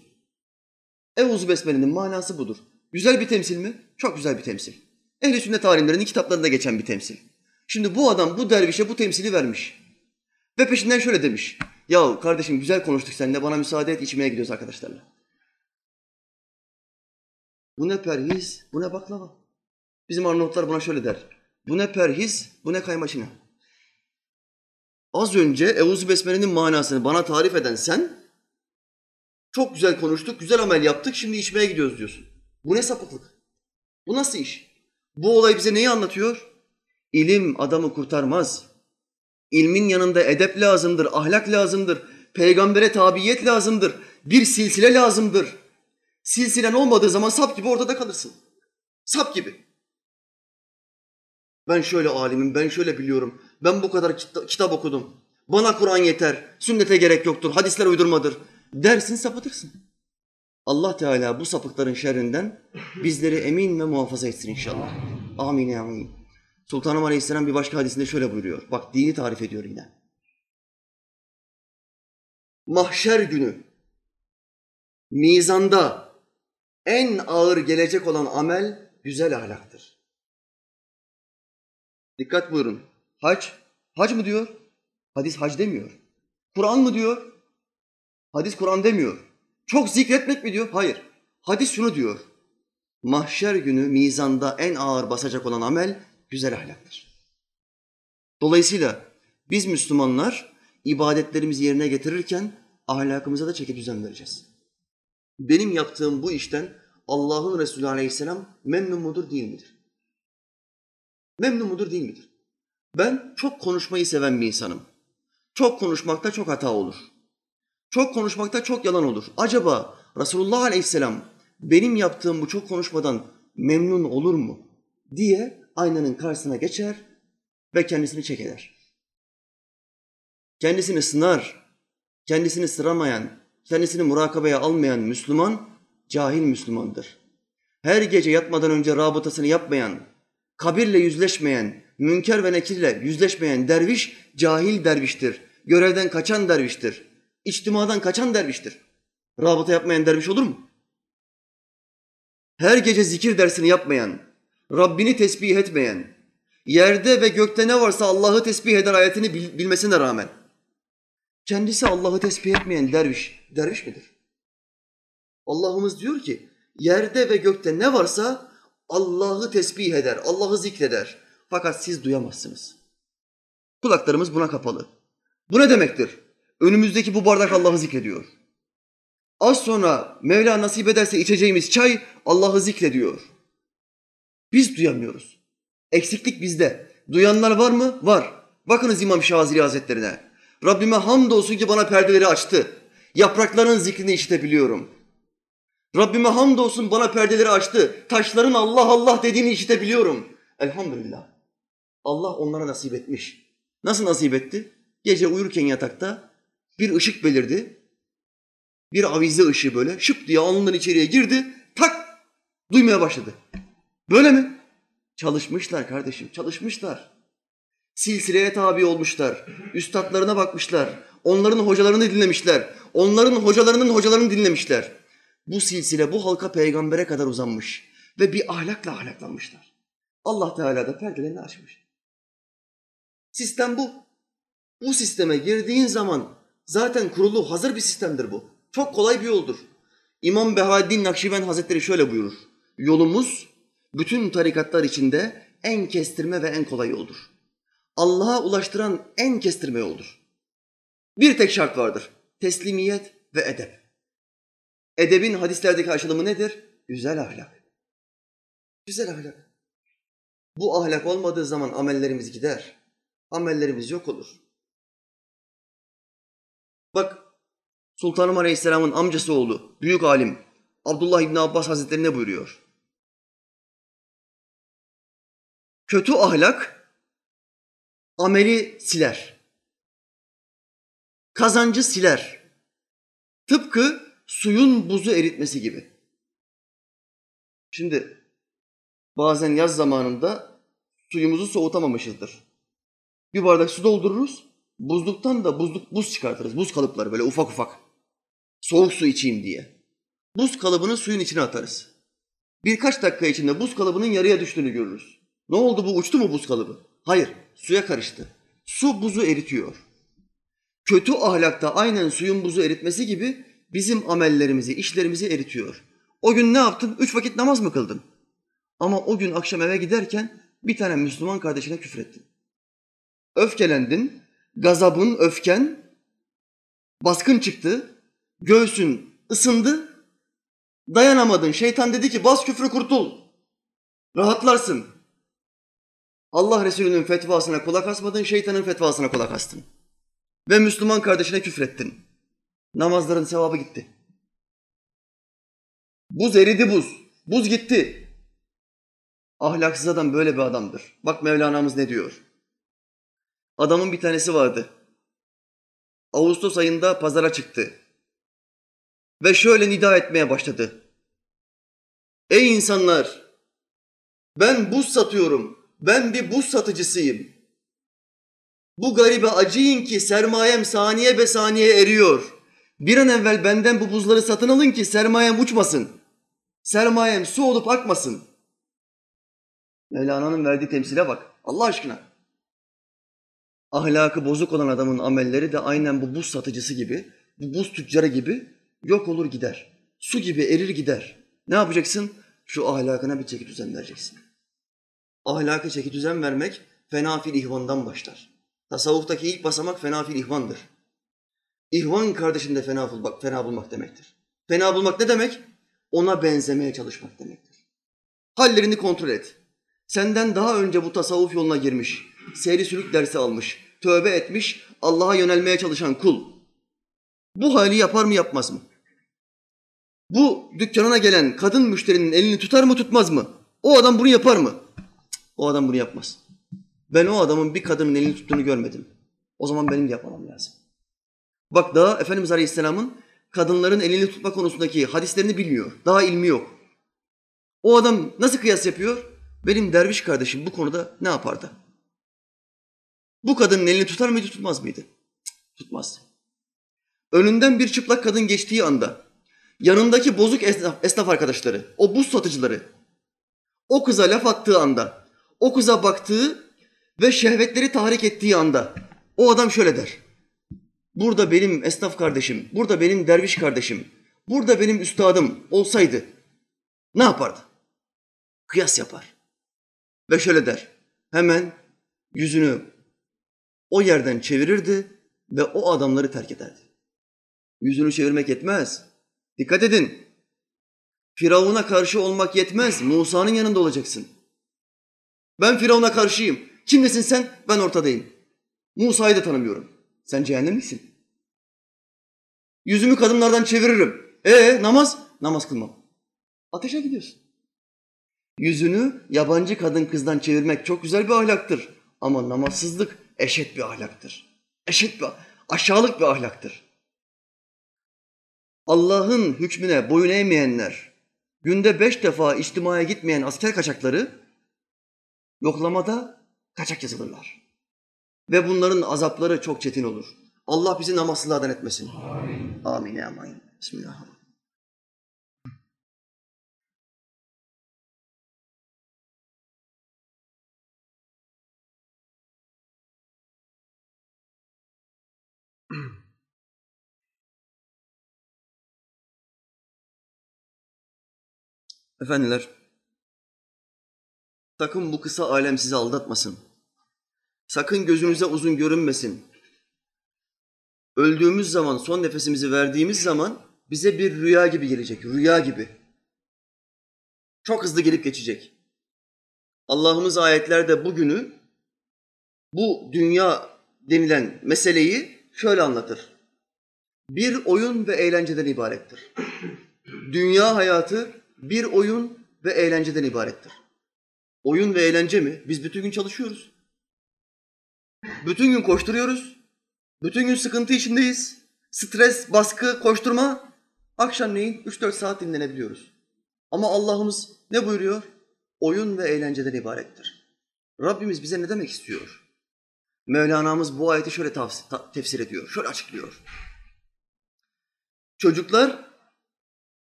Evuzu Besmele'nin manası budur. Güzel bir temsil mi? Çok güzel bir temsil. Ehl-i sünnet alimlerinin kitaplarında geçen bir temsil. Şimdi bu adam bu dervişe bu temsili vermiş. Ve peşinden şöyle demiş. Ya kardeşim güzel konuştuk seninle bana müsaade et içmeye gidiyoruz arkadaşlarla. Bu ne perhiz, bu ne baklava. Bizim Arnavutlar buna şöyle der. Bu ne perhiz, bu ne kaymaçına. Az önce Eûzü Besmele'nin manasını bana tarif eden sen, çok güzel konuştuk, güzel amel yaptık, şimdi içmeye gidiyoruz diyorsun. Bu ne sapıklık? Bu nasıl iş? Bu olay bize neyi anlatıyor? İlim adamı kurtarmaz. İlmin yanında edep lazımdır, ahlak lazımdır, peygambere tabiyet lazımdır, bir silsile lazımdır. Silsilen olmadığı zaman sap gibi ortada kalırsın. Sap gibi. Ben şöyle alimim, ben şöyle biliyorum. Ben bu kadar kita- kitap okudum. Bana Kur'an yeter, sünnete gerek yoktur, hadisler uydurmadır. Dersin sapıtırsın. Allah Teala bu sapıkların şerrinden bizleri emin ve muhafaza etsin inşallah. Amin amin. Sultanım Aleyhisselam bir başka hadisinde şöyle buyuruyor. Bak dini tarif ediyor yine. Mahşer günü mizanda en ağır gelecek olan amel güzel ahlaktır. Dikkat buyurun. Hac, hac mı diyor? Hadis hac demiyor. Kur'an mı diyor? Hadis Kur'an demiyor. Çok zikretmek mi diyor? Hayır. Hadis şunu diyor. Mahşer günü mizanda en ağır basacak olan amel güzel ahlaktır. Dolayısıyla biz Müslümanlar ibadetlerimizi yerine getirirken ahlakımıza da çeki düzen vereceğiz. Benim yaptığım bu işten Allah'ın Resulü Aleyhisselam memnun mudur değil midir? Memnun mudur değil midir? Ben çok konuşmayı seven bir insanım. Çok konuşmakta çok hata olur. Çok konuşmakta çok yalan olur. Acaba Resulullah Aleyhisselam benim yaptığım bu çok konuşmadan memnun olur mu diye aynanın karşısına geçer ve kendisini çeker. Kendisini sınar, kendisini sıramayan, kendisini murakabeye almayan Müslüman cahil Müslümandır. Her gece yatmadan önce rabıtasını yapmayan, kabirle yüzleşmeyen, münker ve nekirle yüzleşmeyen derviş cahil derviştir. Görevden kaçan derviştir. İçtimadan kaçan derviştir. Rabıta yapmayan derviş olur mu? Her gece zikir dersini yapmayan, Rabbini tesbih etmeyen, yerde ve gökte ne varsa Allah'ı tesbih eder ayetini bil- bilmesine rağmen, kendisi Allah'ı tesbih etmeyen derviş, derviş midir? Allah'ımız diyor ki, yerde ve gökte ne varsa Allah'ı tesbih eder, Allah'ı zikreder. Fakat siz duyamazsınız. Kulaklarımız buna kapalı. Bu ne demektir? Önümüzdeki bu bardak Allah'ı zikrediyor. Az sonra Mevla nasip ederse içeceğimiz çay Allah'ı zikrediyor. Biz duyamıyoruz. Eksiklik bizde. Duyanlar var mı? Var. Bakınız İmam Şazili Hazretlerine. Rabbime hamdolsun ki bana perdeleri açtı. Yaprakların zikrini işitebiliyorum. Rabbime hamdolsun bana perdeleri açtı. Taşların Allah Allah dediğini işitebiliyorum. Elhamdülillah. Allah onlara nasip etmiş. Nasıl nasip etti? Gece uyurken yatakta bir ışık belirdi. Bir avize ışığı böyle şıp diye alnından içeriye girdi. Tak duymaya başladı. Böyle mi? Çalışmışlar kardeşim, çalışmışlar. Silsileye tabi olmuşlar. Üstadlarına bakmışlar. Onların hocalarını dinlemişler. Onların hocalarının hocalarını dinlemişler. Bu silsile bu halka peygambere kadar uzanmış. Ve bir ahlakla ahlaklanmışlar. Allah Teala da perdelerini açmış. Sistem bu. Bu sisteme girdiğin zaman zaten kurulu hazır bir sistemdir bu. Çok kolay bir yoldur. İmam Behaddin Nakşibend Hazretleri şöyle buyurur. Yolumuz bütün tarikatlar içinde en kestirme ve en kolay yoldur. Allah'a ulaştıran en kestirme yoldur. Bir tek şart vardır. Teslimiyet ve edep. Edebin hadislerdeki açılımı nedir? Güzel ahlak. Güzel ahlak. Bu ahlak olmadığı zaman amellerimiz gider. Amellerimiz yok olur. Bak Sultanım Aleyhisselam'ın amcası oğlu, büyük alim Abdullah İbni Abbas Hazretleri ne buyuruyor? Kötü ahlak ameli siler. Kazancı siler. Tıpkı suyun buzu eritmesi gibi. Şimdi bazen yaz zamanında suyumuzu soğutamamışızdır. Bir bardak su doldururuz, buzluktan da buzluk buz çıkartırız. Buz kalıpları böyle ufak ufak. Soğuk su içeyim diye. Buz kalıbını suyun içine atarız. Birkaç dakika içinde buz kalıbının yarıya düştüğünü görürüz. Ne oldu bu uçtu mu buz kalıbı? Hayır, suya karıştı. Su buzu eritiyor. Kötü ahlakta aynen suyun buzu eritmesi gibi bizim amellerimizi, işlerimizi eritiyor. O gün ne yaptın? Üç vakit namaz mı kıldın? Ama o gün akşam eve giderken bir tane Müslüman kardeşine küfrettin. Öfkelendin, gazabın, öfken baskın çıktı, göğsün ısındı, dayanamadın. Şeytan dedi ki bas küfrü kurtul, rahatlarsın. Allah Resulü'nün fetvasına kulak asmadın, şeytanın fetvasına kulak astın. Ve Müslüman kardeşine küfrettin. Namazların sevabı gitti. Buz eridi buz. Buz gitti. Ahlaksız adam böyle bir adamdır. Bak Mevlana'mız ne diyor. Adamın bir tanesi vardı. Ağustos ayında pazara çıktı. Ve şöyle nida etmeye başladı. Ey insanlar! Ben buz satıyorum. Ben bir buz satıcısıyım. Bu garibe acıyın ki sermayem saniye be saniye eriyor. Bir an evvel benden bu buzları satın alın ki sermayem uçmasın. Sermayem su olup akmasın. Mevlana'nın verdiği temsile bak. Allah aşkına. Ahlakı bozuk olan adamın amelleri de aynen bu buz satıcısı gibi, bu buz tüccarı gibi yok olur gider. Su gibi erir gider. Ne yapacaksın? Şu ahlakına bir çeki düzen vereceksin. Ahlaka çeki düzen vermek fenafil ihvandan başlar. Tasavvuftaki ilk basamak fenafil ihvandır. İhvan kardeşinde fena bulmak, fena bulmak demektir. Fena bulmak ne demek? Ona benzemeye çalışmak demektir. Hallerini kontrol et. Senden daha önce bu tasavvuf yoluna girmiş, seyri sülük dersi almış, tövbe etmiş, Allah'a yönelmeye çalışan kul. Bu hali yapar mı yapmaz mı? Bu dükkanına gelen kadın müşterinin elini tutar mı tutmaz mı? O adam bunu yapar mı? O adam bunu yapmaz. Ben o adamın bir kadının elini tuttuğunu görmedim. O zaman benim de yapmam lazım. Bak daha Efendimiz Aleyhisselam'ın kadınların elini tutma konusundaki hadislerini bilmiyor. Daha ilmi yok. O adam nasıl kıyas yapıyor? Benim derviş kardeşim bu konuda ne yapardı? Bu kadının elini tutar mıydı tutmaz mıydı? Cık, tutmazdı. Önünden bir çıplak kadın geçtiği anda yanındaki bozuk esnaf, esnaf arkadaşları, o buz satıcıları o kıza laf attığı anda, o kıza baktığı ve şehvetleri tahrik ettiği anda o adam şöyle der. Burada benim esnaf kardeşim, burada benim derviş kardeşim, burada benim üstadım olsaydı ne yapardı? Kıyas yapar. Ve şöyle der. Hemen yüzünü o yerden çevirirdi ve o adamları terk ederdi. Yüzünü çevirmek yetmez. Dikkat edin. Firavun'a karşı olmak yetmez. Musa'nın yanında olacaksın. Ben Firavun'a karşıyım. Kimdesin sen? Ben ortadayım. Musa'yı da tanımıyorum. Sen cehennemlisin. Yüzümü kadınlardan çeviririm. E namaz? Namaz kılmam. Ateşe gidiyorsun. Yüzünü yabancı kadın kızdan çevirmek çok güzel bir ahlaktır. Ama namazsızlık eşit bir ahlaktır. Eşit bir, aşağılık bir ahlaktır. Allah'ın hükmüne boyun eğmeyenler, günde beş defa içtimaya gitmeyen asker kaçakları yoklamada kaçak yazılırlar. Ve bunların azapları çok çetin olur. Allah bizi namazsızlardan etmesin. Amin. Amin. Amin. Bismillahirrahmanirrahim. Efendiler, sakın bu kısa alem sizi aldatmasın. Sakın gözünüze uzun görünmesin. Öldüğümüz zaman, son nefesimizi verdiğimiz zaman bize bir rüya gibi gelecek, rüya gibi. Çok hızlı gelip geçecek. Allah'ımız ayetlerde bugünü, bu dünya denilen meseleyi şöyle anlatır. Bir oyun ve eğlenceden ibarettir. Dünya hayatı bir oyun ve eğlenceden ibarettir. Oyun ve eğlence mi? Biz bütün gün çalışıyoruz. Bütün gün koşturuyoruz. Bütün gün sıkıntı içindeyiz. stres, baskı, koşturma akşamleyin 3-4 saat dinlenebiliyoruz. Ama Allah'ımız ne buyuruyor? Oyun ve eğlenceden ibarettir. Rabbimiz bize ne demek istiyor? Mevlana'mız bu ayeti şöyle tefsir ediyor, şöyle açıklıyor. Çocuklar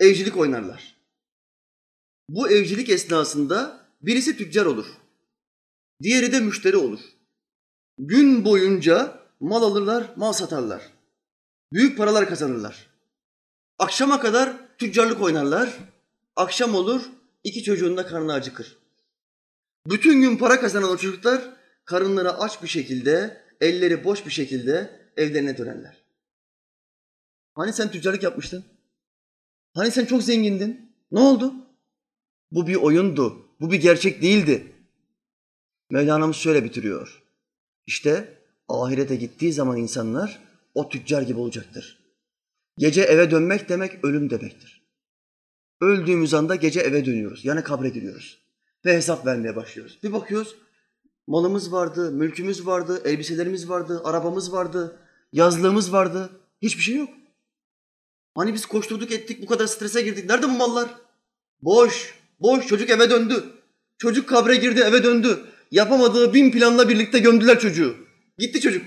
evcilik oynarlar. Bu evcilik esnasında birisi tüccar olur. Diğeri de müşteri olur. Gün boyunca mal alırlar, mal satarlar. Büyük paralar kazanırlar. Akşama kadar tüccarlık oynarlar. Akşam olur, iki çocuğun da karnı acıkır. Bütün gün para kazanan o çocuklar karınları aç bir şekilde, elleri boş bir şekilde evlerine dönerler. Hani sen tüccarlık yapmıştın? Hani sen çok zengindin? Ne oldu? Bu bir oyundu. Bu bir gerçek değildi. Mevlana'mız şöyle bitiriyor. İşte ahirete gittiği zaman insanlar o tüccar gibi olacaktır. Gece eve dönmek demek ölüm demektir. Öldüğümüz anda gece eve dönüyoruz. Yani kabre giriyoruz. Ve hesap vermeye başlıyoruz. Bir bakıyoruz malımız vardı, mülkümüz vardı, elbiselerimiz vardı, arabamız vardı, yazlığımız vardı. Hiçbir şey yok. Hani biz koşturduk ettik bu kadar strese girdik. Nerede bu mallar? Boş, boş. Çocuk eve döndü. Çocuk kabre girdi eve döndü. Yapamadığı bin planla birlikte gömdüler çocuğu. Gitti çocuk.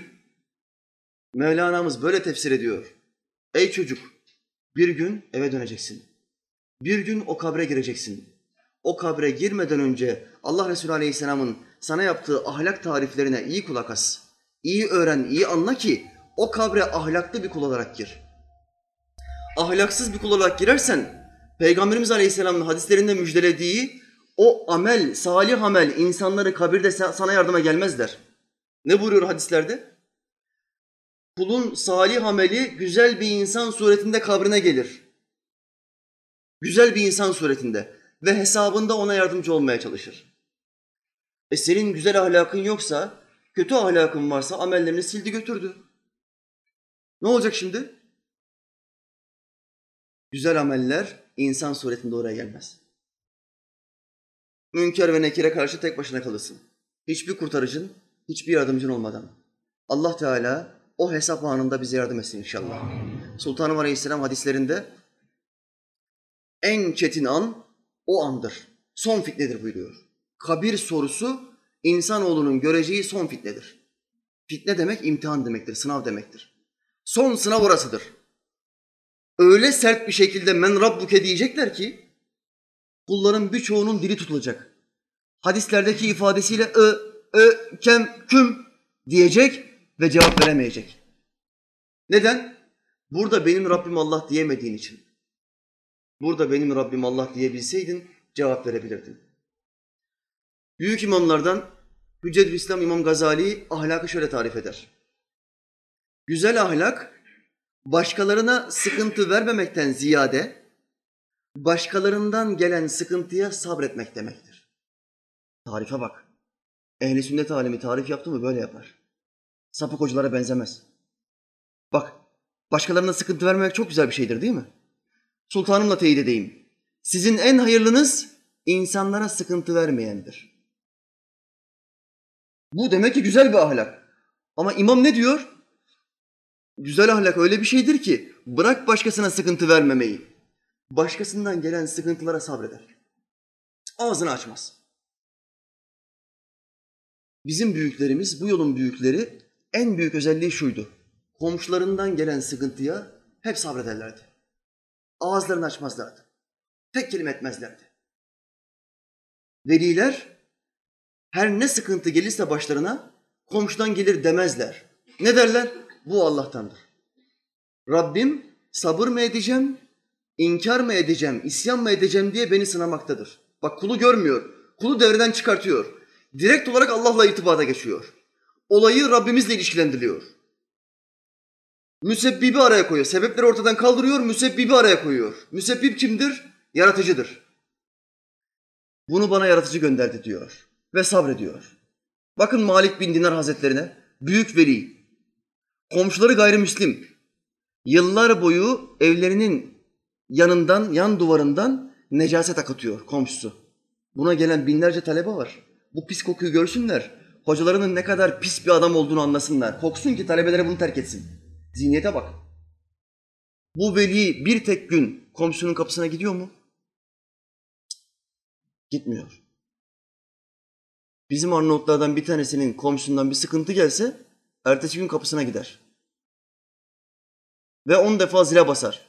Mevlana'mız böyle tefsir ediyor. Ey çocuk bir gün eve döneceksin. Bir gün o kabre gireceksin. O kabre girmeden önce Allah Resulü Aleyhisselam'ın sana yaptığı ahlak tariflerine iyi kulak as. İyi öğren, iyi anla ki o kabre ahlaklı bir kul olarak gir. Ahlaksız bir kul olarak girersen Peygamberimiz Aleyhisselam'ın hadislerinde müjdelediği o amel, salih amel insanları kabirde sana yardıma gelmezler. Ne buyuruyor hadislerde? Kulun salih ameli güzel bir insan suretinde kabrine gelir. Güzel bir insan suretinde ve hesabında ona yardımcı olmaya çalışır. E senin güzel ahlakın yoksa, kötü ahlakın varsa amellerini sildi götürdü. Ne olacak şimdi? Güzel ameller insan suretinde oraya gelmez. Münker ve nekire karşı tek başına kalırsın. Hiçbir kurtarıcın, hiçbir yardımcın olmadan. Allah Teala o hesap anında bize yardım etsin inşallah. Sultanım Aleyhisselam hadislerinde en çetin an o andır. Son fitnedir buyuruyor. Kabir sorusu insanoğlunun göreceği son fitnedir. Fitne demek imtihan demektir, sınav demektir. Son sınav orasıdır. Öyle sert bir şekilde men rabbuke diyecekler ki kulların birçoğunun dili tutulacak. Hadislerdeki ifadesiyle ı, ö, kem, küm diyecek ve cevap veremeyecek. Neden? Burada benim Rabbim Allah diyemediğin için. Burada benim Rabbim Allah diyebilseydin cevap verebilirdin. Büyük imamlardan Hüccetül İslam İmam Gazali ahlakı şöyle tarif eder. Güzel ahlak başkalarına sıkıntı vermemekten ziyade başkalarından gelen sıkıntıya sabretmek demektir. Tarife bak. Ehli sünnet alemi tarif yaptı mı böyle yapar. Sapık hocalara benzemez. Bak, başkalarına sıkıntı vermemek çok güzel bir şeydir değil mi? Sultanımla teyit edeyim. Sizin en hayırlınız insanlara sıkıntı vermeyendir. Bu demek ki güzel bir ahlak. Ama imam ne diyor? Güzel ahlak öyle bir şeydir ki bırak başkasına sıkıntı vermemeyi. Başkasından gelen sıkıntılara sabreder. Ağzını açmaz. Bizim büyüklerimiz, bu yolun büyükleri en büyük özelliği şuydu. Komşularından gelen sıkıntıya hep sabrederlerdi. Ağızlarını açmazlardı. Tek kelime etmezlerdi. Veliler her ne sıkıntı gelirse başlarına komşudan gelir demezler. Ne derler? Bu Allah'tandır. Rabbim sabır mı edeceğim, inkar mı edeceğim, isyan mı edeceğim diye beni sınamaktadır. Bak kulu görmüyor, kulu devreden çıkartıyor. Direkt olarak Allah'la irtibata geçiyor olayı Rabbimizle ilişkilendiriyor. Müsebbibi araya koyuyor. Sebepleri ortadan kaldırıyor, müsebbibi araya koyuyor. Müsebbip kimdir? Yaratıcıdır. Bunu bana yaratıcı gönderdi diyor ve sabrediyor. Bakın Malik bin Dinar Hazretlerine, büyük veli, komşuları gayrimüslim, yıllar boyu evlerinin yanından, yan duvarından necaset akıtıyor komşusu. Buna gelen binlerce talebe var. Bu pis kokuyu görsünler hocalarının ne kadar pis bir adam olduğunu anlasınlar. Korksun ki talebeleri bunu terk etsin. Zihniyete bak. Bu veli bir tek gün komşunun kapısına gidiyor mu? Gitmiyor. Bizim Arnavutlardan bir tanesinin komşusundan bir sıkıntı gelse ertesi gün kapısına gider. Ve on defa zile basar.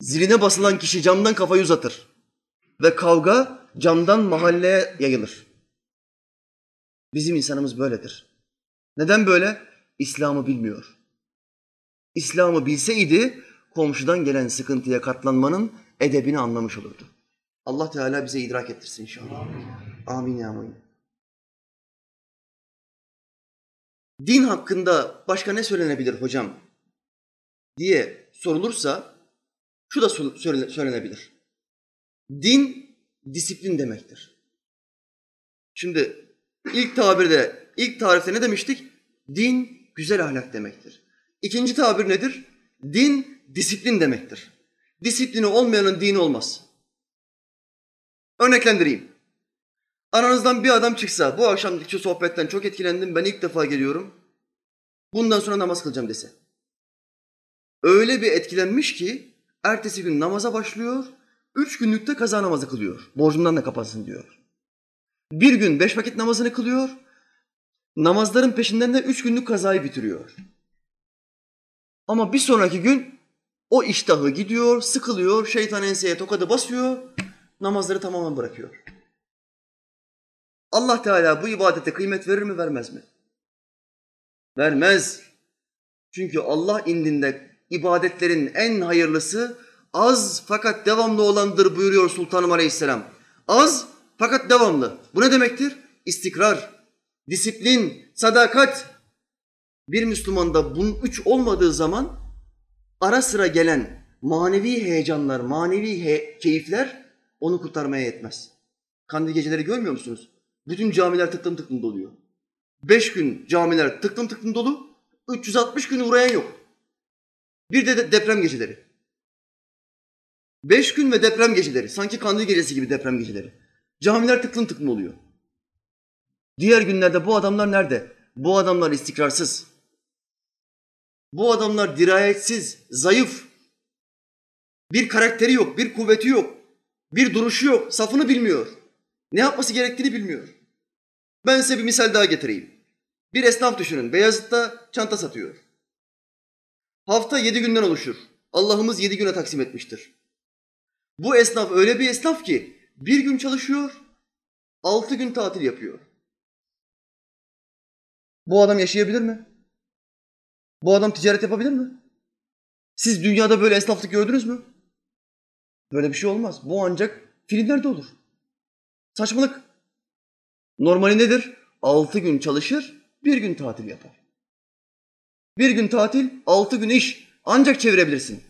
Ziline basılan kişi camdan kafayı uzatır. Ve kavga camdan mahalleye yayılır. Bizim insanımız böyledir. Neden böyle? İslam'ı bilmiyor. İslam'ı bilseydi komşudan gelen sıkıntıya katlanmanın edebini anlamış olurdu. Allah Teala bize idrak ettirsin inşallah. Amin, ya amin. Din hakkında başka ne söylenebilir hocam diye sorulursa şu da söylenebilir. Din disiplin demektir. Şimdi ilk tabirde, ilk tarifte ne demiştik? Din güzel ahlak demektir. İkinci tabir nedir? Din disiplin demektir. Disiplini olmayanın dini olmaz. Örneklendireyim. Aranızdan bir adam çıksa, bu akşamki sohbetten çok etkilendim, ben ilk defa geliyorum. Bundan sonra namaz kılacağım dese. Öyle bir etkilenmiş ki, ertesi gün namaza başlıyor, üç günlükte kaza namazı kılıyor. Borcumdan da kapansın diyor. Bir gün beş vakit namazını kılıyor, namazların peşinden de üç günlük kazayı bitiriyor. Ama bir sonraki gün o iştahı gidiyor, sıkılıyor, şeytan enseye tokadı basıyor, namazları tamamen bırakıyor. Allah Teala bu ibadete kıymet verir mi, vermez mi? Vermez. Çünkü Allah indinde ibadetlerin en hayırlısı az fakat devamlı olandır buyuruyor Sultanım Aleyhisselam. Az fakat devamlı. Bu ne demektir? İstikrar, disiplin, sadakat. Bir Müslümanda bunun üç olmadığı zaman ara sıra gelen manevi heyecanlar, manevi he keyifler onu kurtarmaya yetmez. Kandil geceleri görmüyor musunuz? Bütün camiler tıklım tıklım doluyor. Beş gün camiler tıklım tıklım dolu, 360 gün uğrayan yok. Bir de deprem geceleri. Beş gün ve deprem geceleri. Sanki kandil gecesi gibi deprem geceleri. Camiler tıklım tıklım oluyor. Diğer günlerde bu adamlar nerede? Bu adamlar istikrarsız. Bu adamlar dirayetsiz, zayıf. Bir karakteri yok, bir kuvveti yok. Bir duruşu yok, safını bilmiyor. Ne yapması gerektiğini bilmiyor. Ben size bir misal daha getireyim. Bir esnaf düşünün, Beyazıt'ta çanta satıyor. Hafta yedi günden oluşur. Allah'ımız yedi güne taksim etmiştir. Bu esnaf öyle bir esnaf ki bir gün çalışıyor, altı gün tatil yapıyor. Bu adam yaşayabilir mi? Bu adam ticaret yapabilir mi? Siz dünyada böyle esnaflık gördünüz mü? Böyle bir şey olmaz. Bu ancak filmlerde olur. Saçmalık. Normali nedir? Altı gün çalışır, bir gün tatil yapar. Bir gün tatil, altı gün iş. Ancak çevirebilirsin.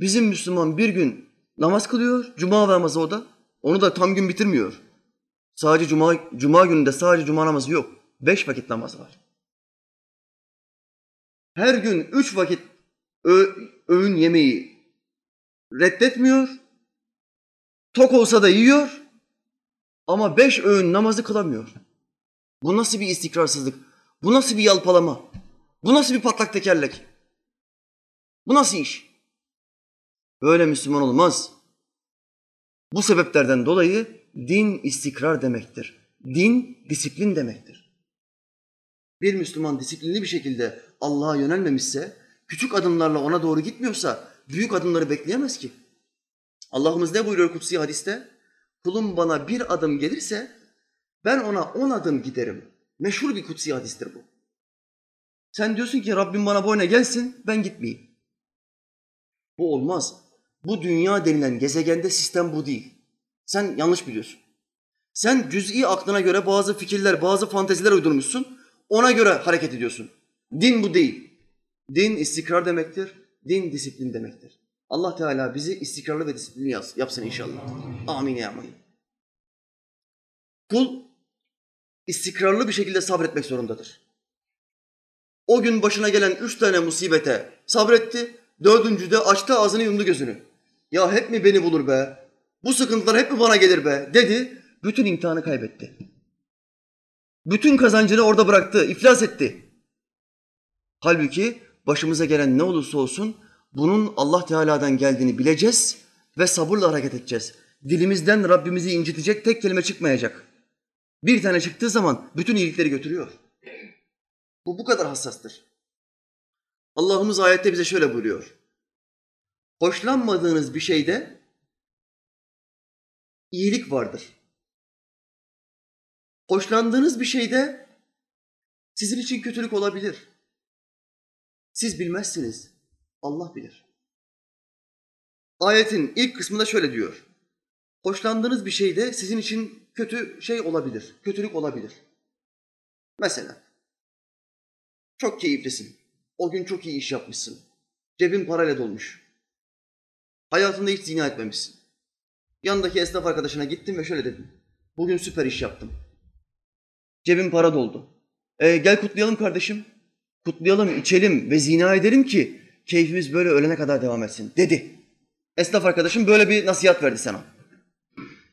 Bizim Müslüman bir gün namaz kılıyor, cuma namazı o da. Onu da tam gün bitirmiyor. Sadece cuma, cuma gününde sadece cuma namazı yok. Beş vakit namaz var. Her gün üç vakit öğün yemeği reddetmiyor. Tok olsa da yiyor. Ama beş öğün namazı kılamıyor. Bu nasıl bir istikrarsızlık? Bu nasıl bir yalpalama? Bu nasıl bir patlak tekerlek? Bu nasıl iş? Böyle Müslüman olmaz. Bu sebeplerden dolayı din istikrar demektir. Din disiplin demektir. Bir Müslüman disiplinli bir şekilde Allah'a yönelmemişse, küçük adımlarla ona doğru gitmiyorsa büyük adımları bekleyemez ki. Allah'ımız ne buyuruyor kutsi hadiste? Kulum bana bir adım gelirse ben ona on adım giderim. Meşhur bir kutsi hadistir bu. Sen diyorsun ki Rabbim bana boyuna gelsin ben gitmeyeyim. Bu olmaz. Bu dünya denilen gezegende sistem bu değil. Sen yanlış biliyorsun. Sen cüz'i aklına göre bazı fikirler, bazı fanteziler uydurmuşsun. Ona göre hareket ediyorsun. Din bu değil. Din istikrar demektir. Din disiplin demektir. Allah Teala bizi istikrarlı ve disiplinli yapsın inşallah. Amin ya amin. Kul istikrarlı bir şekilde sabretmek zorundadır. O gün başına gelen üç tane musibete sabretti. Dördüncüde açtı ağzını yumdu gözünü. Ya hep mi beni bulur be? Bu sıkıntılar hep mi bana gelir be? Dedi. Bütün imtihanı kaybetti. Bütün kazancını orada bıraktı, iflas etti. Halbuki başımıza gelen ne olursa olsun bunun Allah Teala'dan geldiğini bileceğiz ve sabırla hareket edeceğiz. Dilimizden Rabbimizi incitecek tek kelime çıkmayacak. Bir tane çıktığı zaman bütün iyilikleri götürüyor. Bu bu kadar hassastır. Allah'ımız ayette bize şöyle buyuruyor. Hoşlanmadığınız bir şeyde iyilik vardır. Hoşlandığınız bir şeyde sizin için kötülük olabilir. Siz bilmezsiniz. Allah bilir. Ayetin ilk kısmında şöyle diyor. Hoşlandığınız bir şeyde sizin için kötü şey olabilir, kötülük olabilir. Mesela çok keyiflisin. O gün çok iyi iş yapmışsın. Cebin parayla dolmuş. Hayatında hiç zina etmemişsin. Yanındaki esnaf arkadaşına gittin ve şöyle dedin. Bugün süper iş yaptım. Cebim para doldu. E, gel kutlayalım kardeşim. Kutlayalım, içelim ve zina edelim ki keyfimiz böyle ölene kadar devam etsin dedi. Esnaf arkadaşım böyle bir nasihat verdi sana.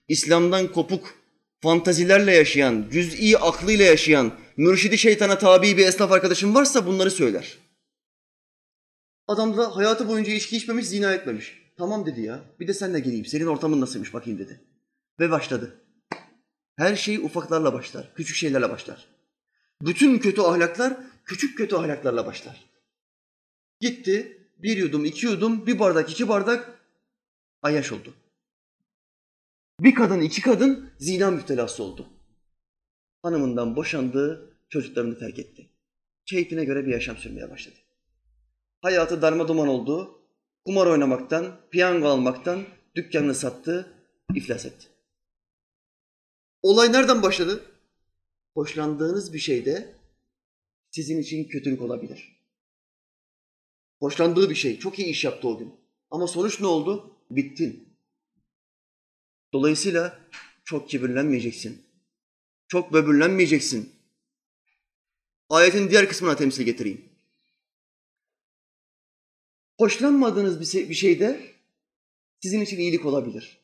İslam'dan kopuk, fantazilerle yaşayan, cüz'i aklıyla yaşayan, mürşidi şeytana tabi bir esnaf arkadaşım varsa bunları söyler. Adam da hayatı boyunca içki içmemiş, zina etmemiş. Tamam dedi ya, bir de senle geleyim, senin ortamın nasılmış bakayım dedi. Ve başladı. Her şey ufaklarla başlar, küçük şeylerle başlar. Bütün kötü ahlaklar küçük kötü ahlaklarla başlar. Gitti, bir yudum, iki yudum, bir bardak, iki bardak ayyaş oldu. Bir kadın, iki kadın zina müptelası oldu. Hanımından boşandı, çocuklarını terk etti. Keyfine göre bir yaşam sürmeye başladı. Hayatı darma duman oldu. Kumar oynamaktan, piyango almaktan dükkanını sattı, iflas etti. Olay nereden başladı? Hoşlandığınız bir şeyde sizin için kötülük olabilir. Hoşlandığı bir şey, çok iyi iş yaptı o gün. Ama sonuç ne oldu? Bittin. Dolayısıyla çok kibirlenmeyeceksin. Çok böbürlenmeyeceksin. Ayetin diğer kısmına temsil getireyim. Hoşlanmadığınız bir şeyde sizin için iyilik olabilir.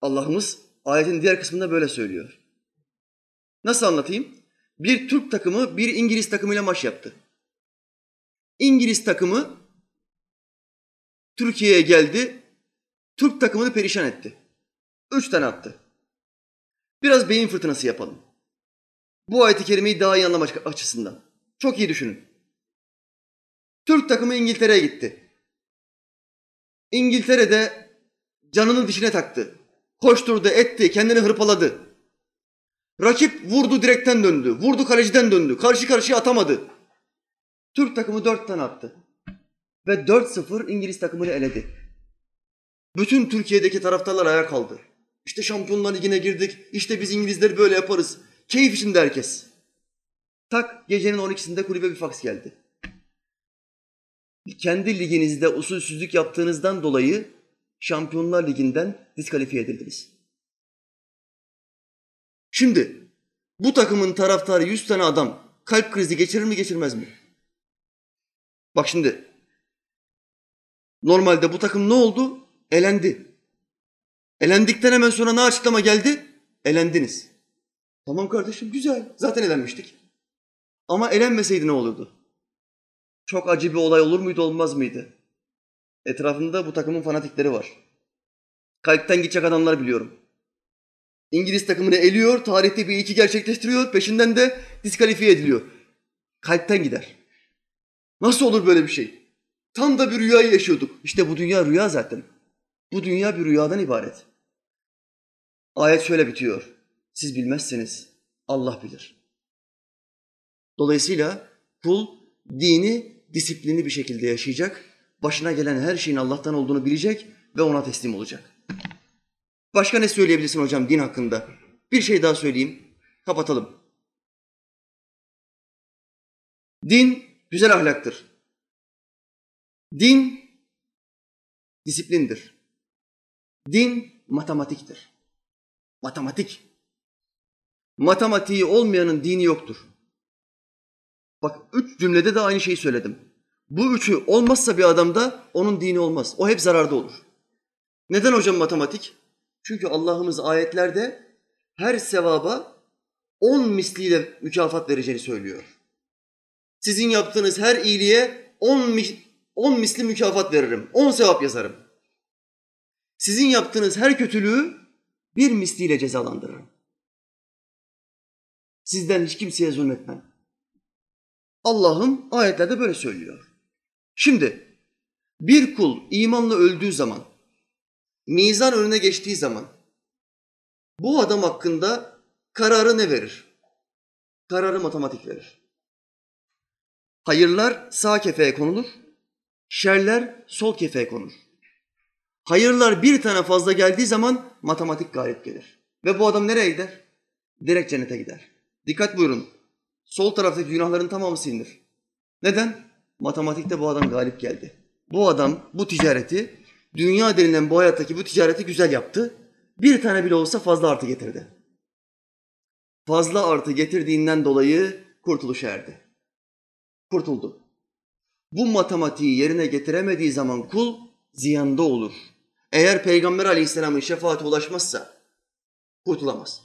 Allah'ımız ayetin diğer kısmında böyle söylüyor. Nasıl anlatayım? Bir Türk takımı bir İngiliz takımıyla maç yaptı. İngiliz takımı Türkiye'ye geldi, Türk takımını perişan etti. Üç tane attı. Biraz beyin fırtınası yapalım. Bu ayet-i kerimeyi daha iyi anlamak açısından. Çok iyi düşünün. Türk takımı İngiltere'ye gitti. İngiltere'de canını dişine taktı. Koşturdu, etti, kendini hırpaladı. Rakip vurdu direkten döndü, vurdu kaleciden döndü, karşı karşıya atamadı. Türk takımı dört tane attı. Ve 4-0 İngiliz takımını eledi. Bütün Türkiye'deki taraftarlar ayağa kaldı. İşte Şampiyonlar Ligi'ne girdik, işte biz İngilizleri böyle yaparız. Keyif içinde herkes. Tak gecenin 12'sinde kulübe bir faks geldi. Kendi liginizde usulsüzlük yaptığınızdan dolayı Şampiyonlar Ligi'nden diskalifiye edildiniz. Şimdi bu takımın taraftarı 100 tane adam kalp krizi geçirir mi geçirmez mi? Bak şimdi normalde bu takım ne oldu? Elendi. Elendikten hemen sonra ne açıklama geldi? Elendiniz. Tamam kardeşim güzel. Zaten elenmiştik. Ama elenmeseydi ne olurdu? Çok acı bir olay olur muydu olmaz mıydı? Etrafında bu takımın fanatikleri var. Kalpten gidecek adamlar biliyorum. İngiliz takımını eliyor, tarihte bir iki gerçekleştiriyor, peşinden de diskalifiye ediliyor. Kalpten gider. Nasıl olur böyle bir şey? Tam da bir rüyayı yaşıyorduk. İşte bu dünya rüya zaten. Bu dünya bir rüyadan ibaret. Ayet şöyle bitiyor. Siz bilmezseniz Allah bilir. Dolayısıyla kul dini disiplinli bir şekilde yaşayacak, başına gelen her şeyin Allah'tan olduğunu bilecek ve ona teslim olacak. Başka ne söyleyebilirsin hocam din hakkında? Bir şey daha söyleyeyim, kapatalım. Din güzel ahlaktır. Din disiplindir. Din matematiktir. Matematik. Matematiği olmayanın dini yoktur. Bak üç cümlede de aynı şeyi söyledim. Bu üçü olmazsa bir adamda onun dini olmaz. O hep zararda olur. Neden hocam matematik? Çünkü Allah'ımız ayetlerde her sevaba on misliyle mükafat vereceğini söylüyor. Sizin yaptığınız her iyiliğe on, on misli mükafat veririm. On sevap yazarım. Sizin yaptığınız her kötülüğü bir misliyle cezalandırırım. Sizden hiç kimseye zulmetmem. Allah'ım ayetlerde böyle söylüyor. Şimdi bir kul imanla öldüğü zaman, mizan önüne geçtiği zaman bu adam hakkında kararı ne verir? Kararı matematik verir. Hayırlar sağ kefeye konulur, şerler sol kefeye konur. Hayırlar bir tane fazla geldiği zaman matematik galip gelir. Ve bu adam nereye gider? Direkt cennete gider. Dikkat buyurun. Sol taraftaki günahların tamamı silinir. Neden? Matematikte bu adam galip geldi. Bu adam bu ticareti, dünya denilen bu hayattaki bu ticareti güzel yaptı. Bir tane bile olsa fazla artı getirdi. Fazla artı getirdiğinden dolayı kurtuluşa erdi. Kurtuldu. Bu matematiği yerine getiremediği zaman kul ziyanda olur. Eğer Peygamber aleyhisselamın şefaate ulaşmazsa kurtulamaz.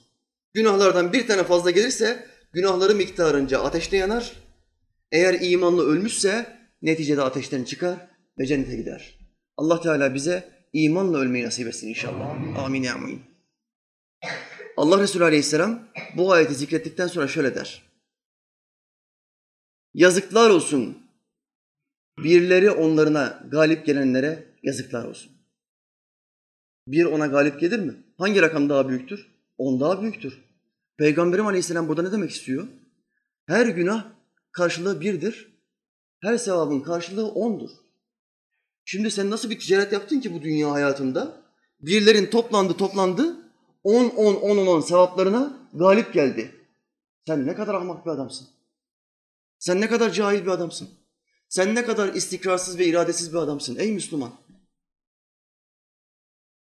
Günahlardan bir tane fazla gelirse günahları miktarınca ateşte yanar. Eğer imanlı ölmüşse neticede ateşten çıkar ve cennete gider. Allah Teala bize imanla ölmeyi nasip etsin inşallah. Amin ya amin. Allah Resulü Aleyhisselam bu ayeti zikrettikten sonra şöyle der. Yazıklar olsun. Birileri onlarına galip gelenlere yazıklar olsun. Bir ona galip gelir mi? Hangi rakam daha büyüktür? On daha büyüktür. Peygamberim Aleyhisselam burada ne demek istiyor? Her günah karşılığı birdir. Her sevabın karşılığı ondur. Şimdi sen nasıl bir ticaret yaptın ki bu dünya hayatında? Birilerin toplandı toplandı, on on on on on sevaplarına galip geldi. Sen ne kadar ahmak bir adamsın. Sen ne kadar cahil bir adamsın. Sen ne kadar istikrarsız ve iradesiz bir adamsın ey Müslüman.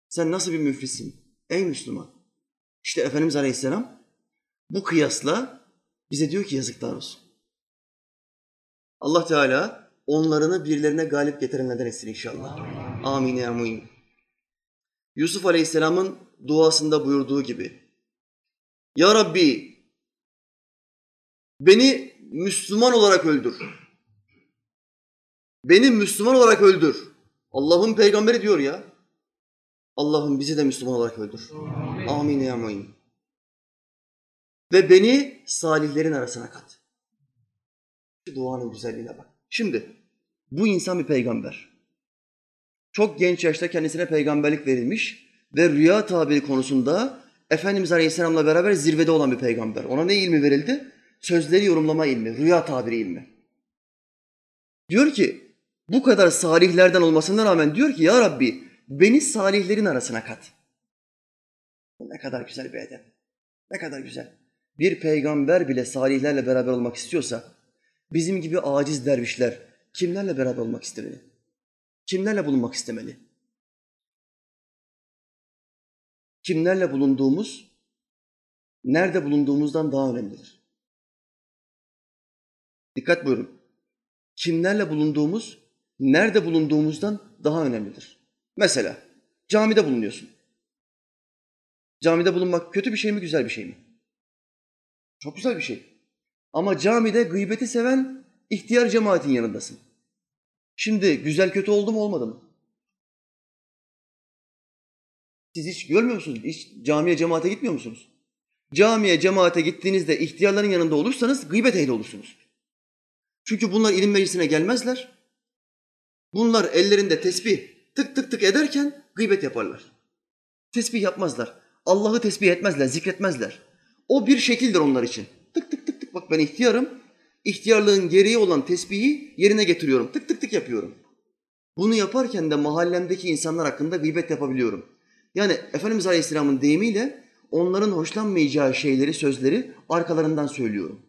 Sen nasıl bir müflissin ey Müslüman. İşte Efendimiz Aleyhisselam bu kıyasla bize diyor ki yazıklar olsun. Allah Teala onlarını birilerine galip getirenlerden etsin inşallah. Amin ya. Yusuf Aleyhisselam'ın duasında buyurduğu gibi. Ya Rabbi beni Müslüman olarak öldür. Beni Müslüman olarak öldür. Allah'ın peygamberi diyor ya. Allah'ım bizi de Müslüman olarak öldür. Amin, Amin ya muin. Ve beni salihlerin arasına kat. Şu duanın güzelliğine bak. Şimdi bu insan bir peygamber. Çok genç yaşta kendisine peygamberlik verilmiş ve rüya tabiri konusunda Efendimiz Aleyhisselam'la beraber zirvede olan bir peygamber. Ona ne ilmi verildi? Sözleri yorumlama ilmi, rüya tabiri ilmi. Diyor ki bu kadar salihlerden olmasına rağmen diyor ki ya Rabbi beni salihlerin arasına kat. Ne kadar güzel bir edep. Ne kadar güzel. Bir peygamber bile salihlerle beraber olmak istiyorsa bizim gibi aciz dervişler kimlerle beraber olmak istemeli? Kimlerle bulunmak istemeli? Kimlerle bulunduğumuz nerede bulunduğumuzdan daha önemlidir. Dikkat buyurun. Kimlerle bulunduğumuz nerede bulunduğumuzdan daha önemlidir. Mesela camide bulunuyorsun. Camide bulunmak kötü bir şey mi, güzel bir şey mi? Çok güzel bir şey. Ama camide gıybeti seven ihtiyar cemaatin yanındasın. Şimdi güzel kötü oldu mu olmadı mı? Siz hiç görmüyor musunuz? Hiç camiye cemaate gitmiyor musunuz? Camiye cemaate gittiğinizde ihtiyarların yanında olursanız gıybet ehli olursunuz. Çünkü bunlar ilim meclisine gelmezler. Bunlar ellerinde tesbih tık tık tık ederken gıybet yaparlar. Tesbih yapmazlar. Allah'ı tesbih etmezler, zikretmezler. O bir şekildir onlar için. Tık tık tık tık bak ben ihtiyarım. İhtiyarlığın gereği olan tesbihi yerine getiriyorum. Tık tık tık yapıyorum. Bunu yaparken de mahallemdeki insanlar hakkında gıybet yapabiliyorum. Yani Efendimiz Aleyhisselam'ın deyimiyle onların hoşlanmayacağı şeyleri, sözleri arkalarından söylüyorum.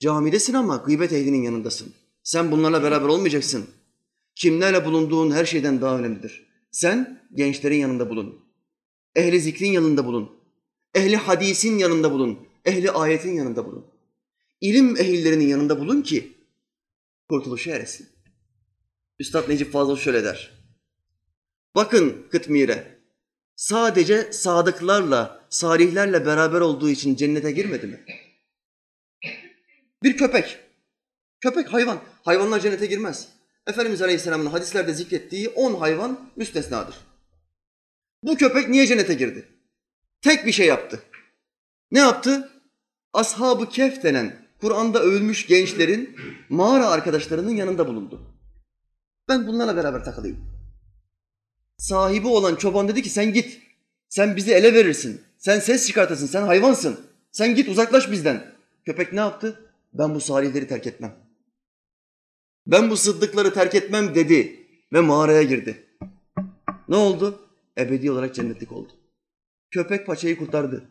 Camidesin ama gıybet ehlinin yanındasın. Sen bunlarla beraber olmayacaksın. Kimlerle bulunduğun her şeyden daha önemlidir. Sen gençlerin yanında bulun. Ehli zikrin yanında bulun. Ehli hadisin yanında bulun. Ehli ayetin yanında bulun. İlim ehillerinin yanında bulun ki kurtuluşa eresin. Üstad Necip Fazıl şöyle der. Bakın Kıtmir'e. Sadece sadıklarla, salihlerle beraber olduğu için cennete girmedi mi? Bir köpek Köpek hayvan. Hayvanlar cennete girmez. Efendimiz Aleyhisselam'ın hadislerde zikrettiği on hayvan müstesnadır. Bu köpek niye cennete girdi? Tek bir şey yaptı. Ne yaptı? Ashab-ı Kehf denen Kur'an'da övülmüş gençlerin mağara arkadaşlarının yanında bulundu. Ben bunlarla beraber takılayım. Sahibi olan çoban dedi ki sen git. Sen bizi ele verirsin. Sen ses çıkartırsın. Sen hayvansın. Sen git uzaklaş bizden. Köpek ne yaptı? Ben bu salihleri terk etmem. Ben bu sıddıkları terk etmem dedi ve mağaraya girdi. Ne oldu? Ebedi olarak cennetlik oldu. Köpek paçayı kurtardı.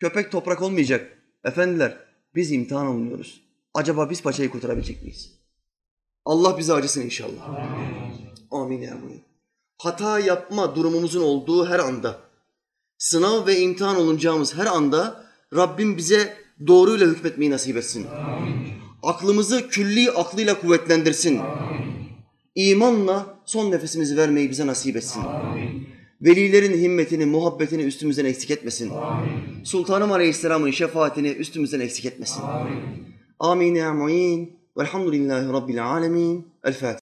Köpek toprak olmayacak. Efendiler biz imtihan olmuyoruz. Acaba biz paçayı kurtarabilecek miyiz? Allah bize acısın inşallah. Amin, Amin ya Rabbi. Hata yapma durumumuzun olduğu her anda, sınav ve imtihan olunacağımız her anda Rabbim bize doğruyla hükmetmeyi nasip etsin. Amin. Aklımızı külli aklıyla kuvvetlendirsin. Amin. İmanla son nefesimizi vermeyi bize nasip etsin. Amin. Velilerin himmetini, muhabbetini üstümüzden eksik etmesin. Amin. Sultanım Aleyhisselam'ın şefaatini üstümüzden eksik etmesin. Amin. Amin ya mu'in. Velhamdülillahi Rabbil alemin. El Fatiha.